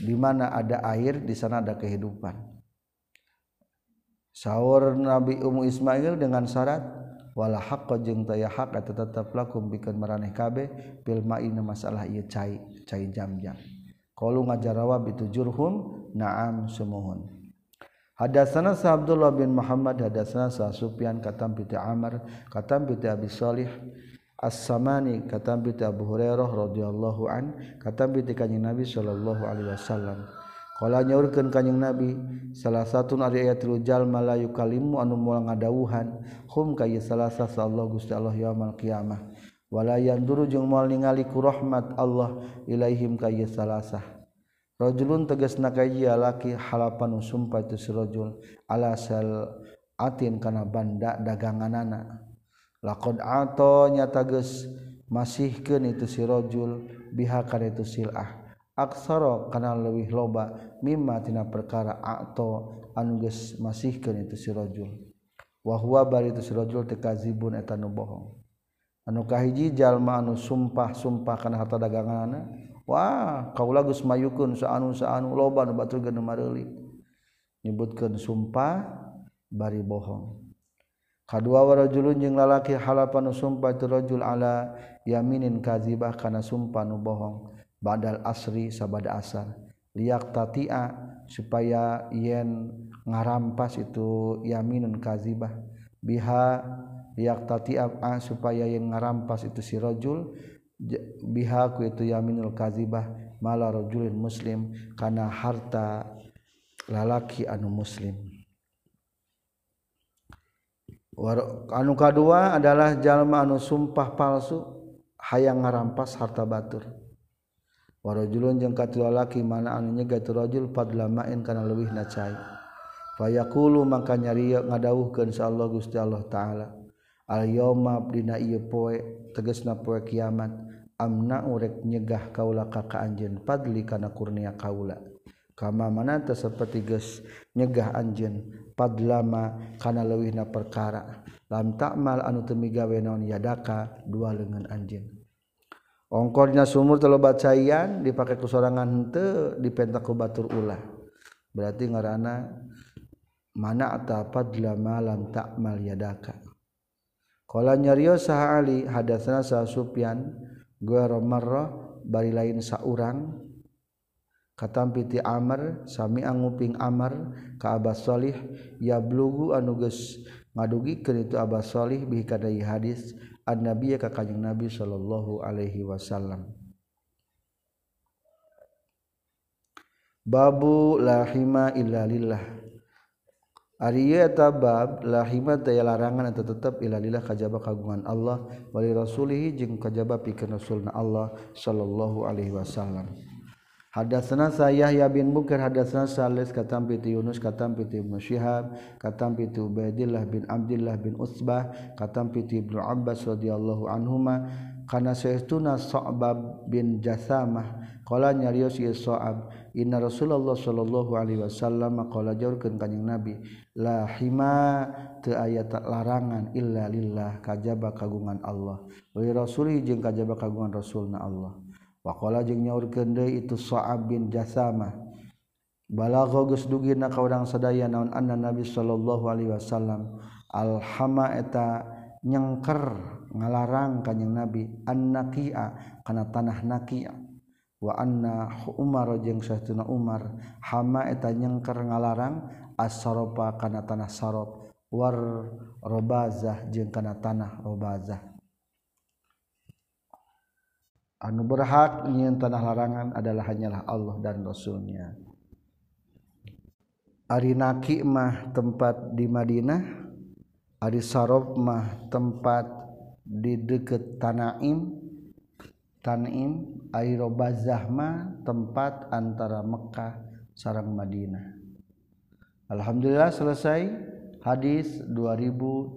di mana ada air di sana ada kehidupan. Sahur Nabi Ummu Ismail dengan syarat wala haqqa jeung taya hak eta tetep lakum bikeun maraneh kabeh bil ma'ina masalah ieu cai cai jam-jam qalu ngajarawab itu jurhum na'am sumuhun. Hadatsana sa Abdullah bin Muhammad hadatsana sa Sufyan katam bi Amr katam bi Abi Shalih As-Samani katam bi Abu Hurairah radhiyallahu an katam bi kanjing Nabi sallallahu alaihi wasallam. Kala nyaurkeun kanjing Nabi salah satu ari aya tilu jalma la yukalimu anu moal ngadawuhan hum ka salah sasa Allah Gusti Allah yaumul qiyamah wala yanduru jeung moal ningali ku rahmat Allah ilaihim ka salasah rajulun tegasna ka ieu laki halapan sumpah itu sirajul ala sal atin kana banda daganganana? Laqad ato nyata geus masihkeun itu sirajul biha kana itu silah aksara kana leuwih loba mimma tina perkara ato anu geus masihkeun itu si rajul. Wa huwa bari itu si rajul tekazibun eta nu bohong. Anu kahiji jalma anu sumpah-sumpah kana harta daganganna wah kaula geus mayukun saanu saanu loba nu batur geuneum mareuli nyebutkeun sumpah bari bohong. Kadua warajulun jeung lalaki halapan nu sumpah itu rajul ala yaminin kazibah kana sumpah nu bohong. Badal asri sabada asar liak tatia supaya yen ngarampas itu yaminun kadzibah biha tiap supaya yang ngarampas itu sirojul bihaku itu yaminul kazibah malarojulin muslim karena harta lalaki anu muslim. Anu kedua adalah jalma anu sumpah palsu hayang ngarampas harta batur warajulun jeung katilu lalaki mana anu nyegah tu rajul fadla main kana leuwihna cai. Fayaqulu maka nyari ngadawuhkeun sa Allah Gusti Allah taala. Al yauma dina ieu poe tegasna poe kiamat amna urek nyegah kaula ka ka anjeun padli kana kurnia kaula. Kama mana teh saperti geus nyegah anjeun padlama kana leuwihna perkara. Lam ta'mal anu teu migawe naon yadaka dua lengan anjeun. ongkornya sumur terlobat cairan dipakai henteu dipentak ku batur ulah. Berarti ngarana mana atapad lama lam ta'mal yadaka Kala nyariyo saha Ali hadatsna sa supyan ghaira bari lain saurang. Katampi ti Amr sami anguping Amr ka Abbas Shalih yablugu anu geus ngadugi itu Abbas Shalih bi hadis. an nabi ka kanjeng nabi sallallahu alaihi wasallam. Babu lahima illa lillah. Ari tabab lahima daya larangan atau tetap ilalilah kajaba kagungan Allah. Wali rasulihi jeung kajaba pikeun rasulna Allah sallallahu alaihi wasallam. Hadatsana saya ya bin Mukir hadatsana Salis katam Yunus katam piti Ibnu Syihab katam Ubaidillah bin Abdullah bin Utsbah katam Ibnu Abbas radhiyallahu anhuma. Kana sayyiduna Sa'bab bin Jasamah qala nyarios ye Sa'ab inna Rasulullah sallallahu alaihi wasallam qala jaurkeun kanjing Nabi la hima teu aya larangan illa lillah kajaba kagungan Allah. Wa rasuli jeung kajaba kagungan rasulna Allah. wakola jeung nyaur kende itu soab bin Jasamah. balago geus dugi na ka urang sadaya naon anna nabi sallallahu alaihi wasallam. Alhama eta nyengker ngalarang kanjing nabi annaqi'a kana tanah naqi'a wa anna umar jeung sahtuna umar hama eta nyengker ngalarang as-saropa kana tanah sarop. War robazah jeung kana tanah robazah. Anu berhak nyiin tanah larangan adalah hanyalah Allah dan rasulnya. Arinaki mah tempat di Madinah Ari Sarob mah tempat di deket Tanaim Tanim Airobazahma tempat antara Mekkah sarang Madinah. Alhamdulillah selesai hadis 2370